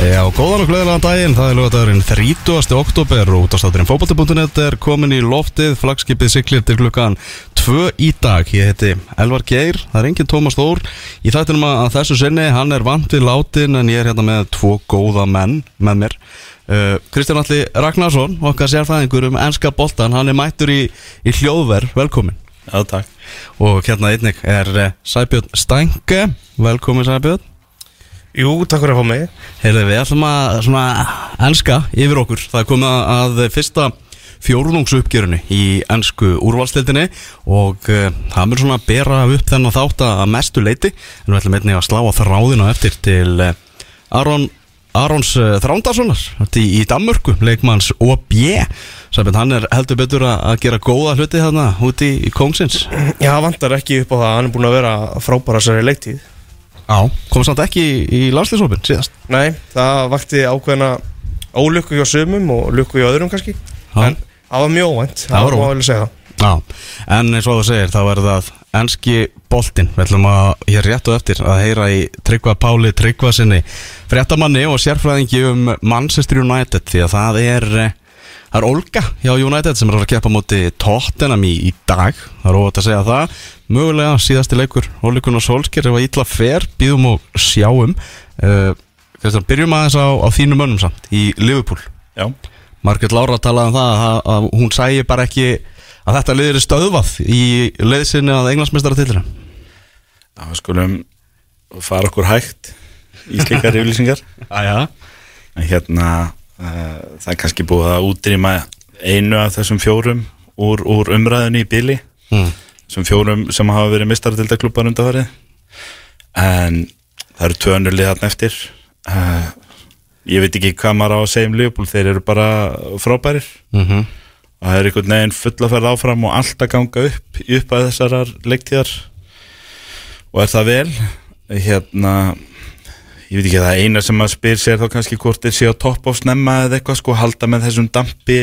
Já, góðan og gleðilegan daginn, það er lögadagurinn 30. oktober og útastátturinn fókbalti.net er komin í loftið, flagskipið siklir til klukkan 2 í dag. Ég heiti Elvar Geir, það er enginn Tómas Þór. Í þættinum að þessu sinni, hann er vant við látin en ég er hérna með tvo góða menn með mér. Uh, Kristján Alli Ragnarsson, okkar sérfæðingur um ennska boltan, hann er mættur í, í hljóðverð, velkomin. Já, takk. Og hérna einnig er uh, Sæbjörn Stænke, velkomin Sæbjörn. Jú, takk fyrir að fá mig. Heyrðu, við ætlum að svona enska yfir okkur. Það er komið að fyrsta fjórðungsuppgjörinu í ennsku úrvalstildinni og uh, það mér svona að bera upp þennan þátt að mestu leiti en við ætlum einnig að slá á þráðina eftir til uh, Aron Arons uh, Þrándarssonar í, í Danmörku, leikmanns OB Sæbjörn, hann er heldur betur að, gera góða hluti þarna úti í, Kongsins Já, það vantar ekki upp á það, hann er búin að vera frábæra sér í leiktíð kom samt ekki í, landslýsópin síðast? Nei, það vakti ákveðna ólukku hjá sumum og lukku hjá öðrum kannski. En það var mjög óvænt, Það var óvænt. vel segja það. Já, en eins og þú segir, þá er það enski boltinn, við ætlum að hér rétt og eftir að heyra í Tryggva Páli Tryggva sinni fréttamanni og sérfræðingi um Manchester United því að það er, eh, það er Olga hjá United sem er að keppa móti Tottenham í, í dag, það er óvægt að segja það. Mögulega síðasti leikur Ólikun og Solskjær ef að ítla fer, býðum og sjáum. Uh, Kristján, byrjum aðeins á, á þínum mönnum samt í Liverpool. Já. Margrét Lára talaði um það að, að hún sæi bara ekki að þetta liðir er stöðvað í leiðsinni að englandsmeistara tillina Já, við skulum fara okkur hægt í slikar yfirlýsingar. En hérna, það er kannski búið að útrýma einu af þessum fjórum úr, úr umræðinu í bíli. mm. Þessum fjórum sem hafa verið mistaratildaklubbar undarfarið. En það eru tvönulið þarna eftir. Uh, ég veit ekki hvað maður á að segja um Liverpool, þeir eru bara frábærir. Mm og það er einhvern veginn fulla að ferða áfram og alltaf ganga upp upp að þessarar leiktíðar og er það vel hérna ég veit ekki það eina sem maður spyr sér þá kannski hvort þeir séu á topp á snemma eða eitthvað sko halda með þessum dampi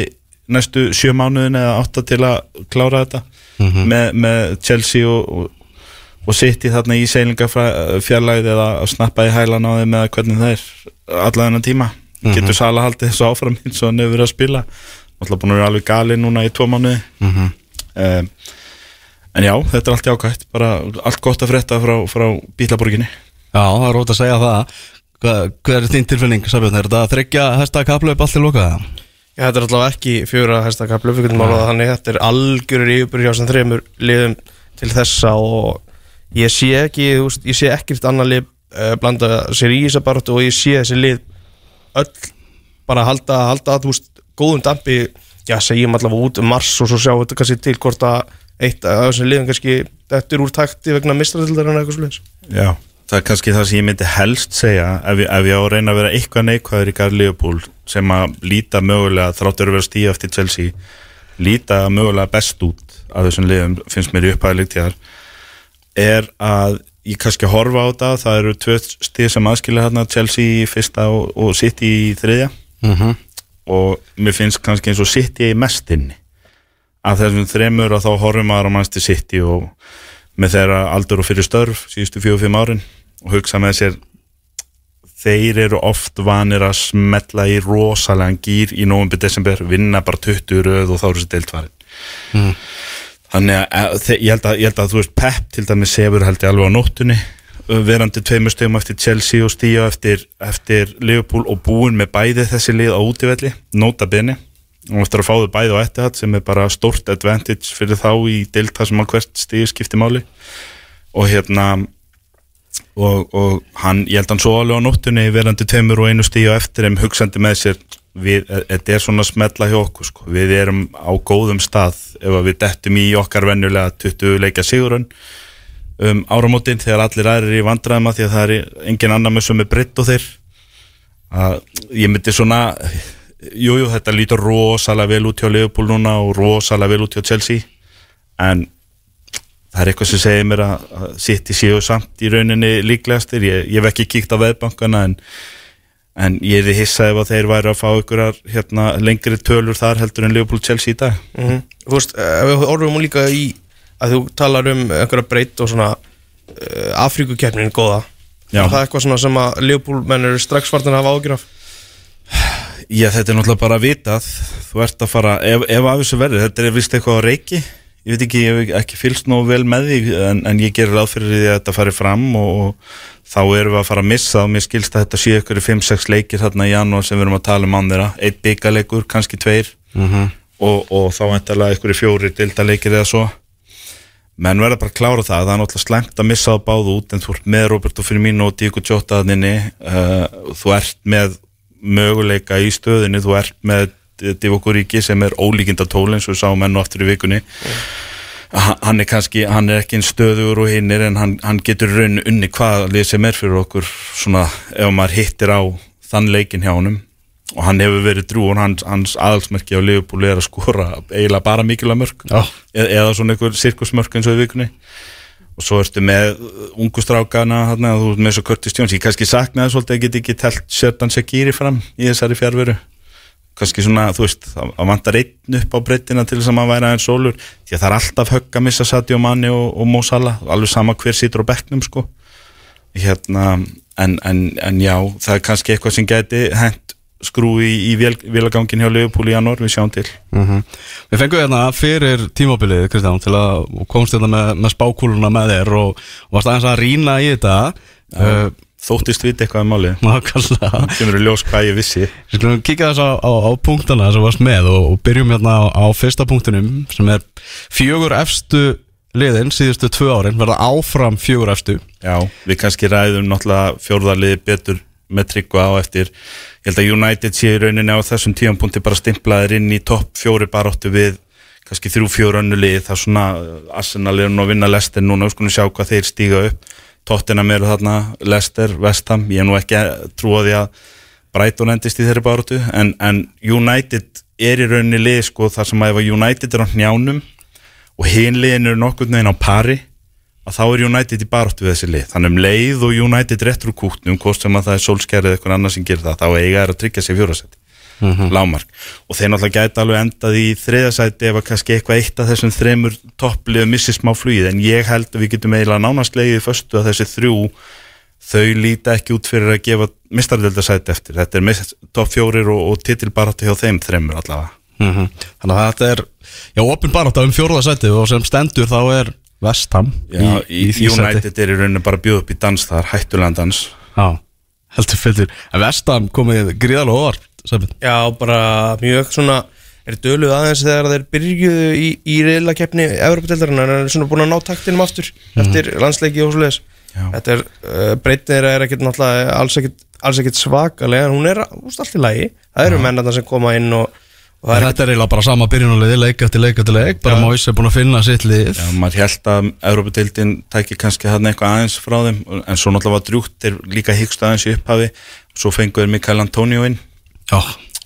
næstu sjö mánuðin eða átta til að klára þetta. Með, með Chelsea og, og, og City þarna í seilingafjarlæð eða að snappa í hælan á þeim eða hvernig það er allan þennan tíma. Getur Sala haldið þessu áfram eins og hann hefur verið að spila? Alltaf búin að vera alveg gali núna í tvo mánuði. Mhm. um, en já, þetta er allt jákvæmt bara allt gott að frétta frá, frá Bílaborginni Já, það er rót að segja það. Hvað er þín tilfinning, Sabjörn? Er þetta að þryggja hesta kaplaup allt til lokaða? Já, þetta er alltaf ekki fjóra hæsta kaplu, við getum alveg þannig. Þetta er algjörur hjá sem þreymur liðum til þessa og ég sé ekki, þú veist, ég sé ekkert annað lið uh, blanda sér í þessa baráttu og ég sé þessi lið öll bara halda, halda þú veist, góðum dampi. Já, segjum allavega út um mars og svo sjáum við kannski til hvort að eitt af þessum liðum kannski þetta er úr takti vegna mistratildar en eitthvað sluðis já, það er kannski það sem ég myndi helst segja ef ef ég á að reyna að vera eitthvað neikvæður í Garð Leopold sem að líta mögulega þráttur að vera stíð eftir Chelsea líta mögulega best út af þessum liðum, finnst mér í upphæðilegt tíðar er að ég kannski horfa á þetta, það eru tvö stíð sem aðskilja hérna Chelsea í fyrsta og, og City í þriðja. Mhm. Og mér finnst kannski eins og City í mestinni. Af þessum þremur og þá horfum maður á mannstu City og með þeirra aldur og fyrir störf síðustu fjóðu fimm árin og hugsa með sér þeir eru oft vanir að smetla í rosalega gýr í november, desember, vinna bara 20 röð og þá eru þessi deiltvarin Mm. þannig að ég held að, ég held að þú veist Pep til dæmis sefur held ég alveg á nóttunni verandi tveimur stegum eftir Chelsea og stíja eftir, eftir Liverpool og búin með bæði þessi lið á útivelli nota bene og eftir að fá þau bæði á ettihatt sem er bara stort advantage fyrir þá í delta sem að hvert stíð skipti máli og hérna og, og hann, ég held að hann svo alveg á nóttunni verandi tveimur og einu stíja eftir þeim hugsandi með sér þetta er svona smetla hjá okkur sko. við erum á góðum stað ef við dettum í okkar venjulega 20 leikja sigurinn um áramótin þegar allir aðrir er í vandræðum að því að það er engin annar með sem er breytt og þeir að ég myndi svona jújú jú, þetta lítur rosalega vel út hjá Liverpool núna og rosalega vel út hjá Chelsea. En það er eitthvað sem segir mér að, að City séu samt í rauninni líklegastir. Ég, ég hef ekki kíkt á veðbankana en, en ég er hissað ef að þeir væri að fá ykkur hérna, lengri tölur þar heldur en Liverpool Chelsea í dag. Mm Þú veist, ef við orðum líka í að þú talar um einhverja breytt og svona uh, Afríkukeppnin góða. Já. Er það eitthvað svona sem að Leopold menn eru strax fartin að hafa ágjur af Já, þetta er náttúrulega bara vitað. Þú ert að fara, ef, ef af þessu verður Þetta er vist eitthvað á reiki. Ég veit ekki, ég hef ekki fylgst nógu vel með því en, en ég gerir ráð fyrir því að þetta fari fram og, og þá erum við að fara að missa og mér skilst að þetta sé ykkur í 5-6 leikir þarna í janúar sem við erum að tala um án þeirra. Eitt byggaleikur, kannski tveir. Og, og þá endalega ykkur í fjóri dildaleikir eða svo. Menn verða bara að klára það, það er náttúrulega slengt að missa á báðu út en þú ert með Roberto Firmino og Diego Jota þannig uh, þú ert með möguleika í stöðinu, þú ert með Divo Ríki sem er ólíkinda tól eins og við sáum enn og aftur í vikunni. Ha- hann er kannski, hann er ekki einn stöðugur og hinnir en hann, hann getur raun unni hvað lið sem er fyrir okkur svona ef maður hittir á þann leikin hjá honum. Og hann hefur verið drú og hans, hans aðalsmerki á Liverpool er að skora eiginlega bara mikilvæg mörg Já. eða, eða svona einhver sirkusmörk eins og í vikunni og svo ertu með ungu strákana þarna, þú ert með svo Curtis Jones. Ég kannski saknaði svolítið að geta ekki telt Sherdan Shaqiri fram í þessari fjárveru kannski svona, þú veist, það vantar einn upp á breytina til þess að maður væri aðeins sólur. Því að það er alltaf högg að missa Sadio Mani og, og Mo Salah, alveg sama hver situr á bekknum sko. Hérna, en, en, en já það er kannski eitthvað sem gæti hent skrú í, vélagangin hjá Leopold í janúar, við sjáum til. Mhm. Við fengum hérna fyrir tímabilið Kristján til að komst hérna með, með spákúluna með þér og, og varst aðeins að rýna í þetta. Uh, þóttist vita eitthvað um málið. Nákvæmlega. Kemur í ljós hvað ég vissi. Við skulum kíkja þess á, á, á punktana sem varst með og, og byrjum hérna á, á fyrsta punktinum sem er fjögur efstu liðin síðustu tvö árin verða áfram fjögur efstu. Já, við kannski ræðum náttúrulega fjórðarliði betur með tryggva á eftir. Ég held að United sé í rauninni á þessum tíampunkti bara stimplaðir inn í topp fjóri baróttu við kannski þrjú fjóru önnu lið. Það er svona uh, Arsenal er nú að vinna Leicester núna, við skulum sjá hvað þeir stíga upp. Tottenham eru þarna, Leicester, Vestham ég er nú ekki að trúa því að Brighton endist í þeirri baróttu en, en United er í rauninni lið sko þar sem að ef að United er á hnjánum og hinliðin eru nokkurn veginn á pari að þá er United í baróttu við þessi lið. Þannig um leið og United réttur úr kútnum hvort sem að það er solskærið eða eitthvað annað sem gerir það þá eiga er að tryggja sér fjórasæti lámark og þeir náttúrulega gæti alveg endað í þriðasæti ef að kannski eitthvað eitt af þessum þremur topplið missi smá flugið. En ég held að við getum eiginlega nánast leiðið föstu að þessi þrjú þau líta ekki út fyrir að gefa mistardeldasæti eftir. Þetta er topp fjórir og, og titilbaráttu hjá þeim þremur allavega. Mm Þannig að þetta er já, opin barátt um fjórðasæti og sem stendur þá er Vestham. United er í rauninu bara að bjóða upp í dans þar, hættulegan dans Já, heldur fyrir En Vestham komið gríðalega óvart. Já, bara mjög svona er döluð aðeins þegar þeir byrjuðu í, í reyðlakeppni Evropadeildarinnar en er svona búin að ná taktinum aftur eftir landsleiki og svoleiðis Já. Þetta er, uh, breytin þeirra er ekkert náttúrulega alls ekkert, alls ekkert svakalega en hún er úst allt í lagi það eru mennarna sem koma inn og, og það er Þetta eiginlega bara sama byrjunarliði leik eftir leik eftir leik bara Móis er búin að finna sitt lið. Já, maður held að Európa-deildin tæki kannski hann eitthvað aðeins frá þeim en svo náttúrulega var drjúkt, þeir líka hyggst aðeins í upphafi svo fenguður Mikael Antonio inn. Já,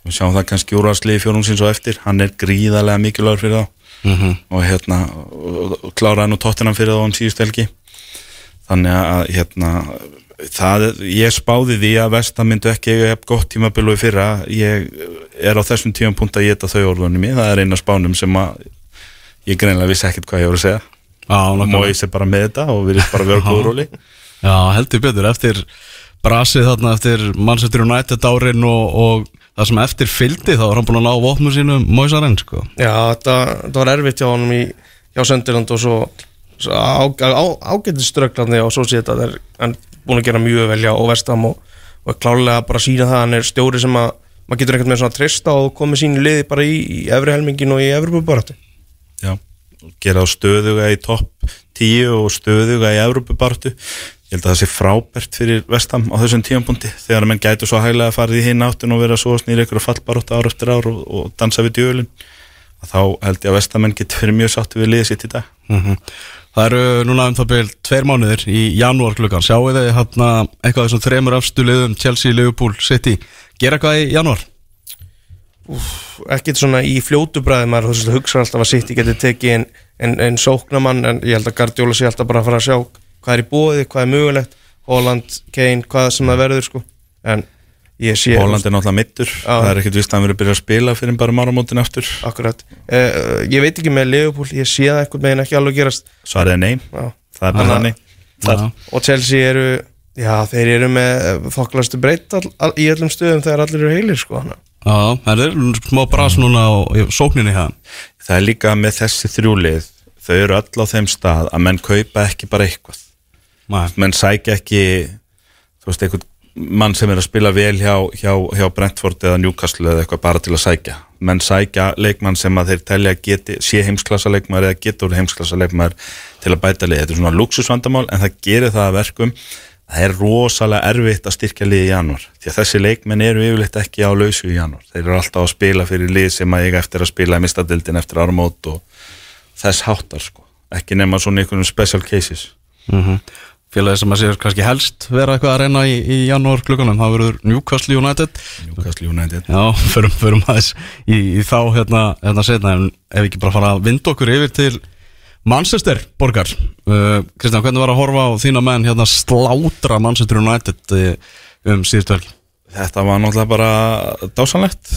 við sjáum það kannski úrvarsliði fjórumsins og eftir hann er gríðarlega mikilvægur fyrir þá. Mhm. og hérna og, og kláraði nú tóttinam fyrir þá um síðust helgi. Þannig að hérna það, ég spáði því að Vesta myndu ekki eiga jafn gott tímabilu í fyrra. Ég er á þessum tíum punkt að geta þau orðunum í, það er eina spánum sem að ég greinlega vissi ekkert hvað ég voru að segja. Og. Mois er bara með þetta og við erum bara að vera góður róli. Já heldur betur eftir brasið þarna eftir Manchester United árin og, og það sem eftir fylgdi þá var hann búin að ná vopnum sínum Móisarinn sko. Já, þetta, þetta var erfitt hjá honum í, hjá Söndirland og svo, svo ágætið ströglarni og svo sé þetta er hann búin að gera mjög vel hjá og vestam og, og er klálega bara sína það hann er stjóri sem að maður getur einhvern veginn svona að treysta og komið sínu liði bara í, í efri helmingin og í efri baráttu Já, og gera á stöðuga í topp 10 og stöðuga í Európubartu ég held að það sé frábært fyrir Vestam á þessum tímapunkti þegar menn gætu svo hæglega að fara í hinn áttin og vera svo snýri ykkur að fallbarótt ár eftir ár og, og dansa við djölin þá held ég að Vestamenn getur fyrir mjög sáttu við liðið sitt í dag. Mhm. Það eru núna um það byrjum tveir mánuðir í janúar klukkan. Sjáu þið hérna eitthvað þessum þremur afstu liðum Chelsea, Liverpool, City? Gera eitthvað í janúar? ekkert svona í fljótu bræði maður þú hugsa alltaf að City getur tekið en, en, en sóknamann en ég held að Guardiola sé alltaf bara að fara að sjá hvað er í bóði, hvað er mögulegt. Holland, Kane, hvað sem það verður sko. En ég sé Holland er náttúrulega mittur, Já. það er ekkert vist að hann verið að byrja að spila fyrir bara máramótin aftur Akkurat uh, Ég veit ekki með Liverpool, ég sé það einhvern veginn ekki alveg gerast svarið er nei, Já. það er bara Já. Og Chelsea eru Já, þeir eru með þokkalastu breytt all, all, í öllum stöðum þegar allir eru heilir sko. Já, það er smá bras núna á í sókninni hérna Það er líka með þessi þrjúlið þau eru öll á þeim stað að menn kaupa ekki bara eitthvað Nei. menn sækja ekki þú veist, einhvern mann sem er að spila vel hjá, hjá, hjá Brentford eða Newcastle eða eitthvað bara til að sækja. Menn sækja leikmann sem að þeir telja geti, sé heimsklassa leikmaður eða getur heimsklassa leikmaður til að bæta lið. Þetta er svona luxusvandamál en það gerir það að verkum það er rosalega erfitt að styrkja lið í janúar. Því að þessi leikmenn eru yfirleitt ekki á lausu í janúar. Þeir eru alltaf að spila fyrir lið sem að eiga eftir að spila í mistadildin eftir áramót og þess háttar sko. Ekki nema svona einhvern special cases mm Félagi sem að sér kannski helst vera eitthvað að reyna í, í janúar klukkanum það verður Newcastle United. Newcastle United. Já, förum, förum aðeins í, í þá hérna, hérna setna en ef ekki bara fara að vinda okkur yfir til Manchester borgar. Uh, Kristján, hvernig var að horfa á þína menn hérna slátra Manchester United uh, um síðustu helgi? Þetta var náttúrulega bara dásanlegt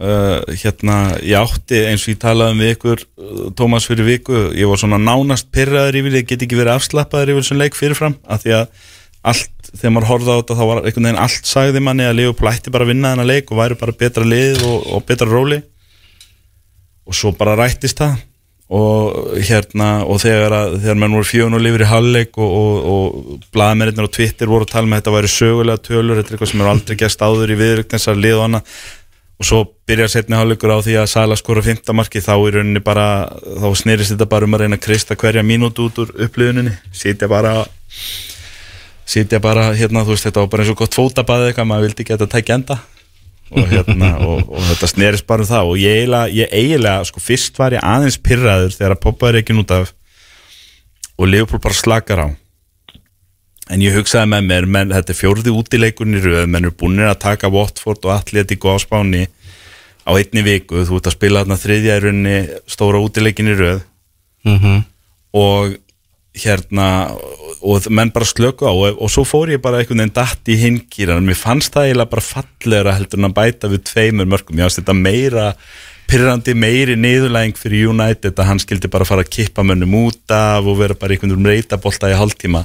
uh, hérna ég átti eins og ég talaði um við ykkur uh, Tómas fyrir viku, ég var svona nánast pyrraður yfir, ég get ekki verið afslappaður yfir þessum leik fyrirfram, af því að allt, þegar maður horfði á þetta þá var einhvern veginn allt sagði manni að Leopold ætti bara að vinna þennan leik og væri bara betra lið og, og betra róli. Og svo bara rættist það. Og hérna og þegar, að, þegar mann voru fjögun og lifir í halleg og, og, og blaðmennir og Twitter voru að tala með þetta væri sögulega tölur, þetta er eitthvað sem er aldrei gæst áður í viðrögn og svo byrjar setni hallegur á því að Sala skora fymtamarki þá í rauninni bara þá snýrist þetta bara um að reyna að kristja hverja mínútu út úr upplifuninni. Sitja bara sitja bara hérna þú veist þetta var bara eins og gott fótabæði eitthvað maður vildi geta tækja enda. Og hérna og, og þetta snerist bara um það. Og ég eiginlega, ég eiginlega sko fyrst var ég aðeins pyrraður þegar að poppaður ekki nút af og Leopold bara slakar á en ég hugsaði með mér menn, þetta er fjórði útileikurinn í röð menn er búin að taka Watford og Atletico á spáni á einni viku. Þú ert að spila þarna þriðja í rauninni stóra útileikin í röð. Mm -hmm. og hérna og menn bara slöku á. Og, og svo fór ég bara einhvern veginn datt í hingýran mér fannst það eiginlega bara fallegra heldur en að bæta við tveimur mörgum ég fannst þetta meira pyrrandi meiri niðurlæging fyrir United að hann skildi bara fara að kippa mönnum út af og vera bara einhvern veginn reytabolta í hálftíma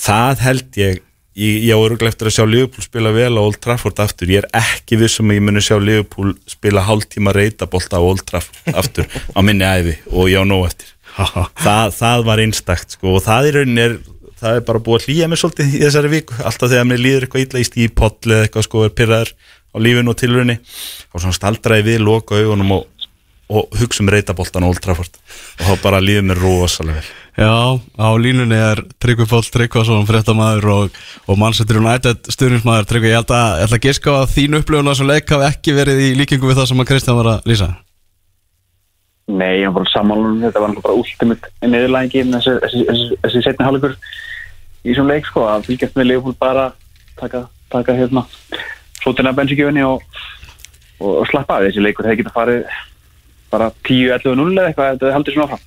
það held ég ég, ég á öruglega eftir að sjá Liverpool spila vel á Old Trafford aftur, ég er ekki vissum að ég muni sjá Liverpool spila hálftíma reytabolta á Old Trafford aftur á minni æfi og ég á nóg eftir. Það, það var einstakt sko, og það í rauninni er það er bara búið að hlýja mig svolítið í þessari viku. Alltaf þegar mér líður eitthvað illa í stípoll eða eitthvað sko er pyrraður á lífinu og tilrunni og svona staldraði við, loka augunum og, og hugsa um reytaboltan og Old Trafford. Og þá bara líður mér rosalega vel. Já, á línunni er Tryggvi Póll Tryggvason, fréttamaður og, og Manchester United stuðnismæður Tryggvi, ég held að, ég held að giska á að þín upplifun á þessum leik hafi ekki verið í líkingu við það sem að Kristján var að lýsa. Nei, ég var bara sammálun, þetta var bara últimut niðurlæðingi þessi, þessi, þessi, þessi setni hálfleikur í þessum leik sko, að fylgjast með Leopold bara taka, taka hérna svotina bensíkjöfunni og, og, og slappa af þessi leikur. Hefði getað farið bara 10-11-0 eða eitthvað, þetta heldur svona áfram.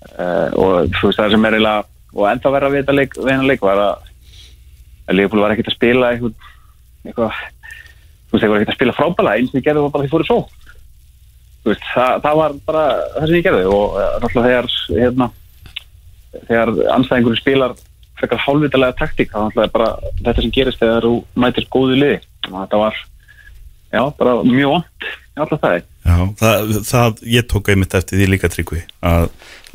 Uh, og þú veist það sem er eiginlega, og ennþá verða við þetta leik, leik var að, að Leopold var ekkert að spila eitthvað, eitthvað þú veist, þeir voru ekkert að spila frábæla eins og þið gerðu bara því fóru svo veist, það, það var bara það sem ég gerði og uh, náttúrulega þegar hérna, þegar anstæðingur spilar frekar hálfvitalega taktík þá náttúrulega bara þetta sem gerist þegar þú mætir góðu liði. Þetta var já, bara mjög vond alltaf það Já, það, það, ég tók einmitt eftir því líka tryggvi að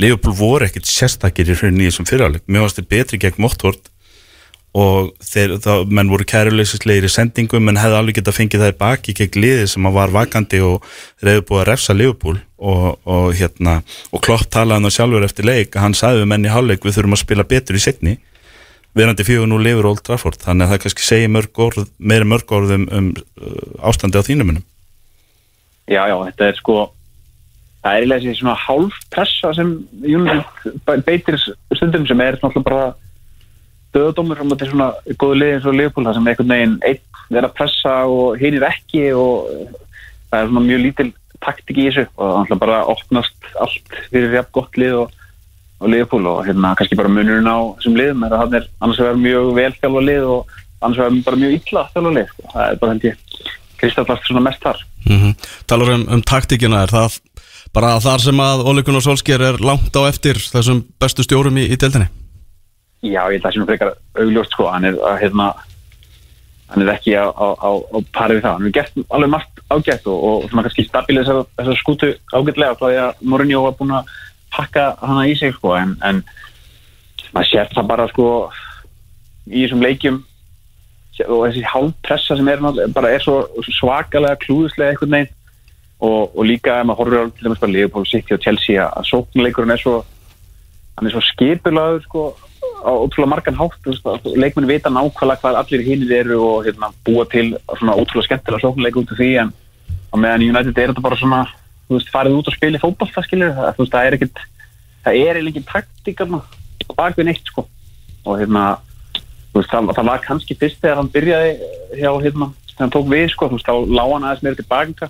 Leopold voru ekkit sérstakir í rauninni í þessum fyrirháleik, mér varst þið betri gegn Motvort og þeir, það, menn voru kæruleysislegir í sendingum menn hefði alveg getað fengið það í baki gegn liði sem var vakandi og reyði búið að refsa Leopold og, og hérna, og Klopp talaði hann sjálfur eftir leik, hann sagði við menn í hálfleik við þurfum að spila betur í setni verandi fjögur nú lifur Old Trafford þannig að það kannski segja mörg orð, meiri mörg orð um, um uh, ástandi á þínum Já, já, þetta er sko það er eiginlega þessi svona hálf pressa sem United beitir stundum sem er náttúrulega bara döðdómur frá þetta svona góðu liði eins og Leopold það sem einhvern veginn einn er að pressa og hinir ekki og það er svona mjög lítil taktik í þessu og náttúrulega bara opnast allt fyrir jafn gott lið og, og Leopold og hérna kannski bara munurinn á þessum liðum er að hann er annars vegar mjög vel þjálfa lið og annars vegar bara mjög illa þjálfa lið sko. það er bara held ég Kristaflast svona mest þar? Mm -hmm. Talar um, um taktíkina er það bara þar sem að Ole Gunnar Solskjær er langt á eftir þessum bestu stjórum í, í deildinni? Já, ég held að það sé nú frekar augljóst sko, hann er að hérna hann er ekki á, á, á, á parið við það, hann hefur gert alveg margt ágætt og, og svona kannski stabilið þessar, þessar skútu ágætlega frá því að Mourinho var búin að pakka hana í sig sko, en, en maður sér það bara sko í þessum leikjum og þessi hálfpressa sem er bara er svo svakalega klúðislega einhvern veginn. Og, og líka ef maður horfir á til dæmis bara Liverpool City og Chelsea að- sóknleikurinn er svo hann er svo skipulaður sko á ótrúlega margan hátt. Leikmenn vita nákvæmlega hvað allir hinnir eru og hérna, búa til svona ótrúlega skemmtilega sóknleik út af því en á meðan United er þetta bara svona þú veist, farið út og spila í fótball það skilur það, það er ekkit það er eiginlega engin taktík þarna á bakvið neitt sko. Og hérna veist, það, það var kannski fyrst þegar hann byrjaði hjá hérna, þegar hann tók við sko, þú veist, þá lág hann aðeins meira tilbaka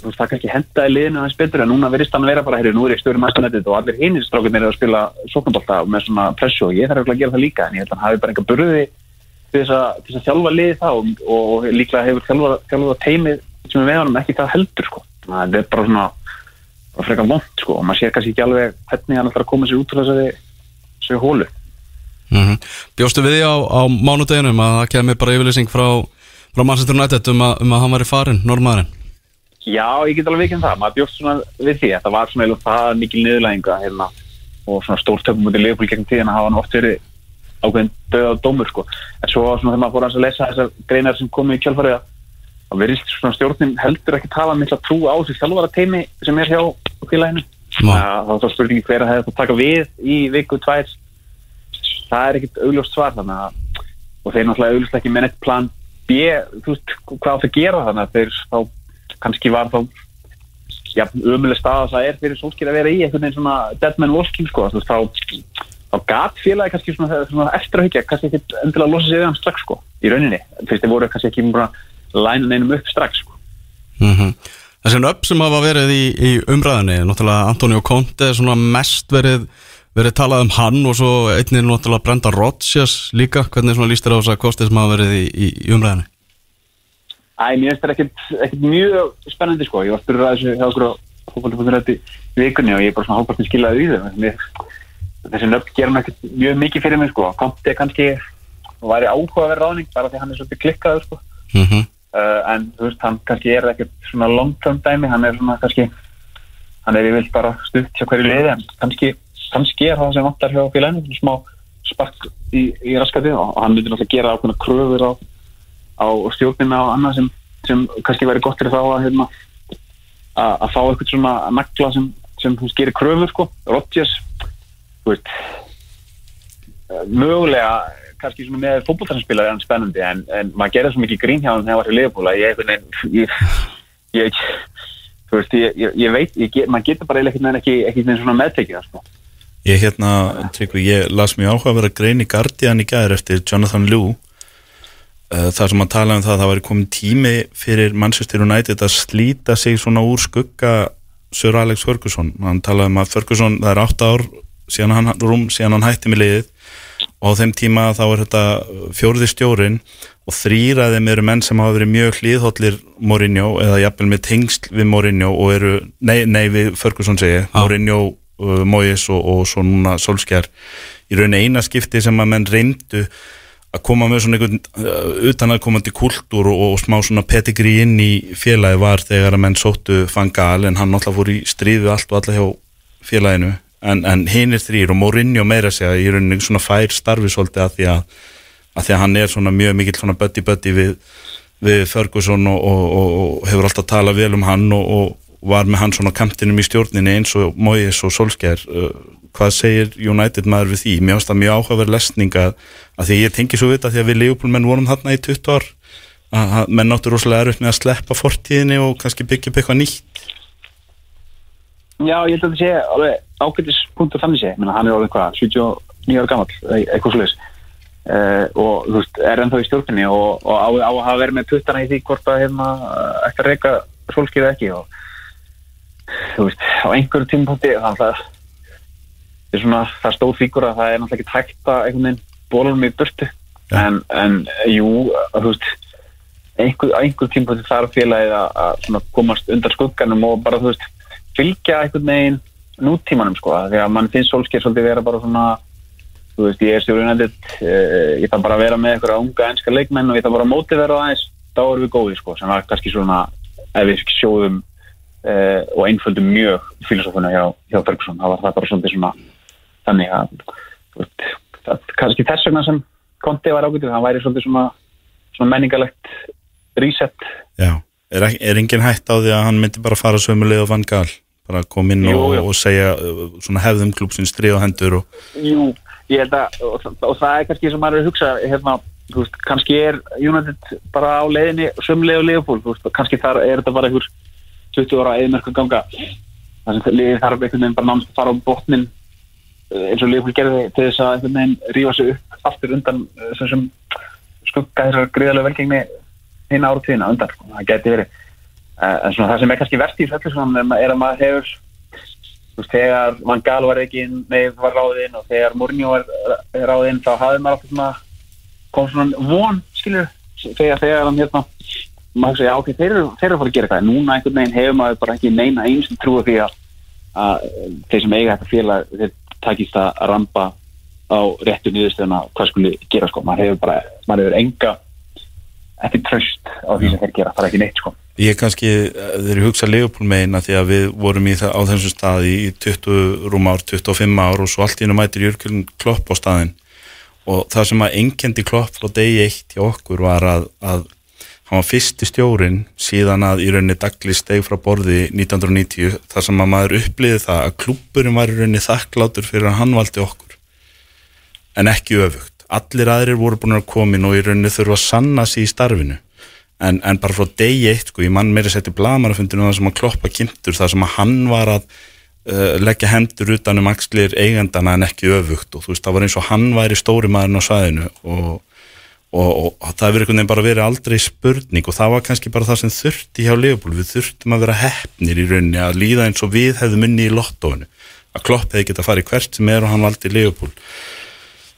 þú veist, það kannski hendaði liðinu aðeins betur en núna verðist hann vera bara, heyrðu, nú er ég stöður mæstanetið og allir hinnir strákunir eru að spila sóknabólta með svona pressu og ég þarf örugglega að gera það líka en ég held að hann hafi bara einhver burði til þess að, til þess að þjálfa liðið það og, og líklega hefur þjálfa, þjálfa teimið sem er með honum ekki það heldur sko. Að þetta er bara svona bara frekar vond sko og maður sér kannski ekki alveg hvernig hann ætlar að koma sér út úr þessari hólu mm Bjóstu við því á, á mánudeginum að það kemur bara yfirlýsing frá, frá Manchester United um að, um að hann var í farin, normaðurinn Já, ég get alveg vikinn það, maður bjóst svona við því. Þetta var svona eiginlega það mikil niðurlæðinga hérna, og svona stórtöfum út í Leopold gegn tíðina hafa hann oft verið ákveðin döða dómur sko, en svo svona þegar maður fór að lesa þessar greinar sem komu í kjálfarið þá verðist svona stjórnin heldur ekki tafa mikla trú á þessi þjálfara teimi sem er hjá félaginu. Má. þá er það spurningi hver að hefði það taka við í viku tvær það er ekkit augljóst svar þannig að og þeir náttúrulega augljóst ekki með neitt plan B, þú veist, hvað átt að gera þannig að þeir þá kannski var þá já, ömuleg stað að það er fyrir sólskir að vera í einhvern veginn svona dead man walking sko, þú veist, þá, þá gat félagi kannski svona, svona eftir að hyggja, kannski ekki endilega að losa sig við hann strax sko, í rauninni, þú veist, þeir voru kannski ekki bara læna neinum upp strax sko. mm Þessi nöfn sem hafa verið í, í umræðinni náttúrulega Antonio Conte svona mest verið, verið talað um hann og svo einnig náttúrulega Brenda Rodgers líka, hvernig svona líst þér á þess að kosti sem hafa verið í, í, í umræðinni Æ, mér finnst þetta ekkert, mjög spennandi sko, ég var spurður að þessu hjá okkur á í vikunni og ég er bara svona hálfpartin skilaði í þau mér, þessi nöfn gera mér ekkert mjög mikið fyrir mig sko, Conte kannski væri áhuga að vera ráðning bara því hann er svolítið klikkaður sko. Mm -hmm. uh, en þú veist, hann kannski er ekkert svona long term dæmi, hann er svona kannski hann er yfirvilt bara stutt hjá hverju liði en kannski, kannski er það sem vantar hjá félaginu, svona smá spark í, í raskati og hann myndir náttúrulega gera ákveðna kröfur á, á stjórnina og annað sem, sem kannski væri gott fyrir þá að hérna, að að fá eitthvað svona nagla sem, sem hún gerir kröfur sko, Rodgers mögulega kannski svona með fótbolltarsinspilar er hann spennandi en, en maður gerði svo mikið grín hjá hann þegar hann var í að ég ég, ég, ég, veit maður getur bara ekki, ekki með svona meðtekið það, sko. Ég hérna, Tryggvi, ég las mjög áhuga að vera grein í Guardian í gæður eftir Jonathan Liu uh, þar sem hann talaði um það að það væri komin tími fyrir Manchester United að slíta sig svona úr skugga Sir Alex Ferguson. Hann talaði um að Ferguson, það er 8 ár síðan hann, rúm, síðan hann hætti með liðið og á þeim tíma þá er þetta fjórði stjórin og þrýraði með eru menn sem hafa verið mjög hlýðhóllir Mourinho eða jafnvel með tengsl við Mourinho og eru, nei, nei við Ferguson segi, Mourinho, uh, Moyes og, og svo núna Solskjær í rauninni eina skipti sem að menn reyndu að koma með svona einhvern uh, utan að komandi kultúr og, og smá svona pedigree inn í félagi var þegar að menn sóttu Fangal en hann náttúrulega fór í stríðu allt og alla hjá félaginu. En, en hinn er þrýr og Mourinho meira segja í rauninni svona fær starfi svolítið að því að, að því að hann er svona mjög mikill svona buddy buddy við, við Ferguson og, og, og, og hefur alltaf talað vel um hann og, og var með hann svona kantinum í stjórninni eins og Moyes og Solskjær uh, hvað segir United maður við því? Mér finnst það mjög áhugaverð lesning að, að því ég tengi svo við þetta því að við Leopold menn vorum þarna í 20 ár að, að menn áttur rosalega erfitt með að sleppa fortíðinni og kannski byggja upp eitthvað nýtt. Já, ég held að það sé alveg ágætis punktur þannig sé, Menna, hann er orðin hvað 79 ára gammal, eitthvað sluðis uh, og þú veist, er ennþá í stjórninni og, og á, á að verið með puttana í því hvort að hérna ekki að reyka solskið ekki og þú veist, á einhverju tímapunkti þannig að það er svona, það stóð fíkur að það er náttúrulega ekki tækt að einhvern veginn bólum í burtu. En, en jú, þú veist einhver, á einhver tímapunkti þarf félagið að, komast undan skugganum og bara, þú veist, fylgja einhvern veginn nútímanum sko, því að mann finnst solskið svolítið vera bara svona þú veist, ég er stjórnundið uh, ég þarf bara að vera með einhverja unga enska leikmenn og ég þarf bara að mótivera það aðeins þá erum við góðir sko, sem var kannski svona ef við sjóðum uh, og einföldum mjög filosófuna hjá, hjá Ferguson, það var það bara svona svona þannig að veist, það, kannski þess vegna sem Conte var ágætið, hann væri svolítið svona, svona menningalegt reset. Já, er, er engin hætt á því að hann myndi bara fara sömuleg og vann gal bara kom inn Jú, og, jú. og segja uh, svona hefðum klúpsins strið og hendur og Jú, ég held að og, og það er kannski sem maður er að hugsa hérna, veist, kannski er United bara á leiðinni þú veist, kannski þar er þetta bara einhver 20 ára eðmerku ganga þar sem liðið þarf einhvern veginn bara námst að fara á botnin eh, eins og Leopold gerði til þess að einhvern veginn rífa sig upp aftur undan eh, sem sem skugga þessar greiðlega velgengni hinn ára tíðina undan, sko. það geti verið Eh, en svona það sem er kannski verst í þessu er að maður hefur veist, þegar Van Gaal var ekki nei, var ráðinn og þegar Mourinho var ráðinn þá hafði maður alltaf svona kom svona von, skilur þegar, þegar hann hérna maður segja, ok, þeir eru, þeir eru að fara að gera eitthvað. Núna einhvern veginn hefur maður bara ekki neina eins sem trúi því að, að þeir sem eiga þetta félag, þeir takist að rampa á réttu niðurstöðuna hvað skuli gera, sko, maður hefur bara maður hefur enga ekki tröst á því sem þeir gera, það er ekki neitt, sko. Ég kannski, uh, þeir hugsa Leopold meina því að við vorum í það, á þessum staði í 20 rúm ár, 25 ár og svo allt í hennu mætir Jörgjörn Klopp á staðin og það sem að engendi Klopp frá degi eitt hjá okkur var að, að hann var fyrsti stjórin síðan að í rauninni dagli steg frá borði 1990 þar sem að maður upplýði það að klúburinn var í rauninni þakklátur fyrir að hann valdi okkur en ekki öfugt. Allir aðrir voru búin að komin og í rauninni þurfa að sanna sig í starfinu en, en bara frá degi eitt sko, ég mann meira setti blamarafundinu það sem að kloppa kynntur það sem að hann var að uh, leggja hendur utan um axlir eigendana en ekki öfugt og þú veist það var eins og hann væri stóri maðurinn á svæðinu og, og, og það hefur einhvern veginn bara verið aldrei spurning og það var kannski bara það sem þurfti hjá Leopold, við þurftum að vera hefnir í rauninni að líða eins og við hefðum unni í lottóinu, að klopp hefði geta farið hvert sem er og hann valdi Leopold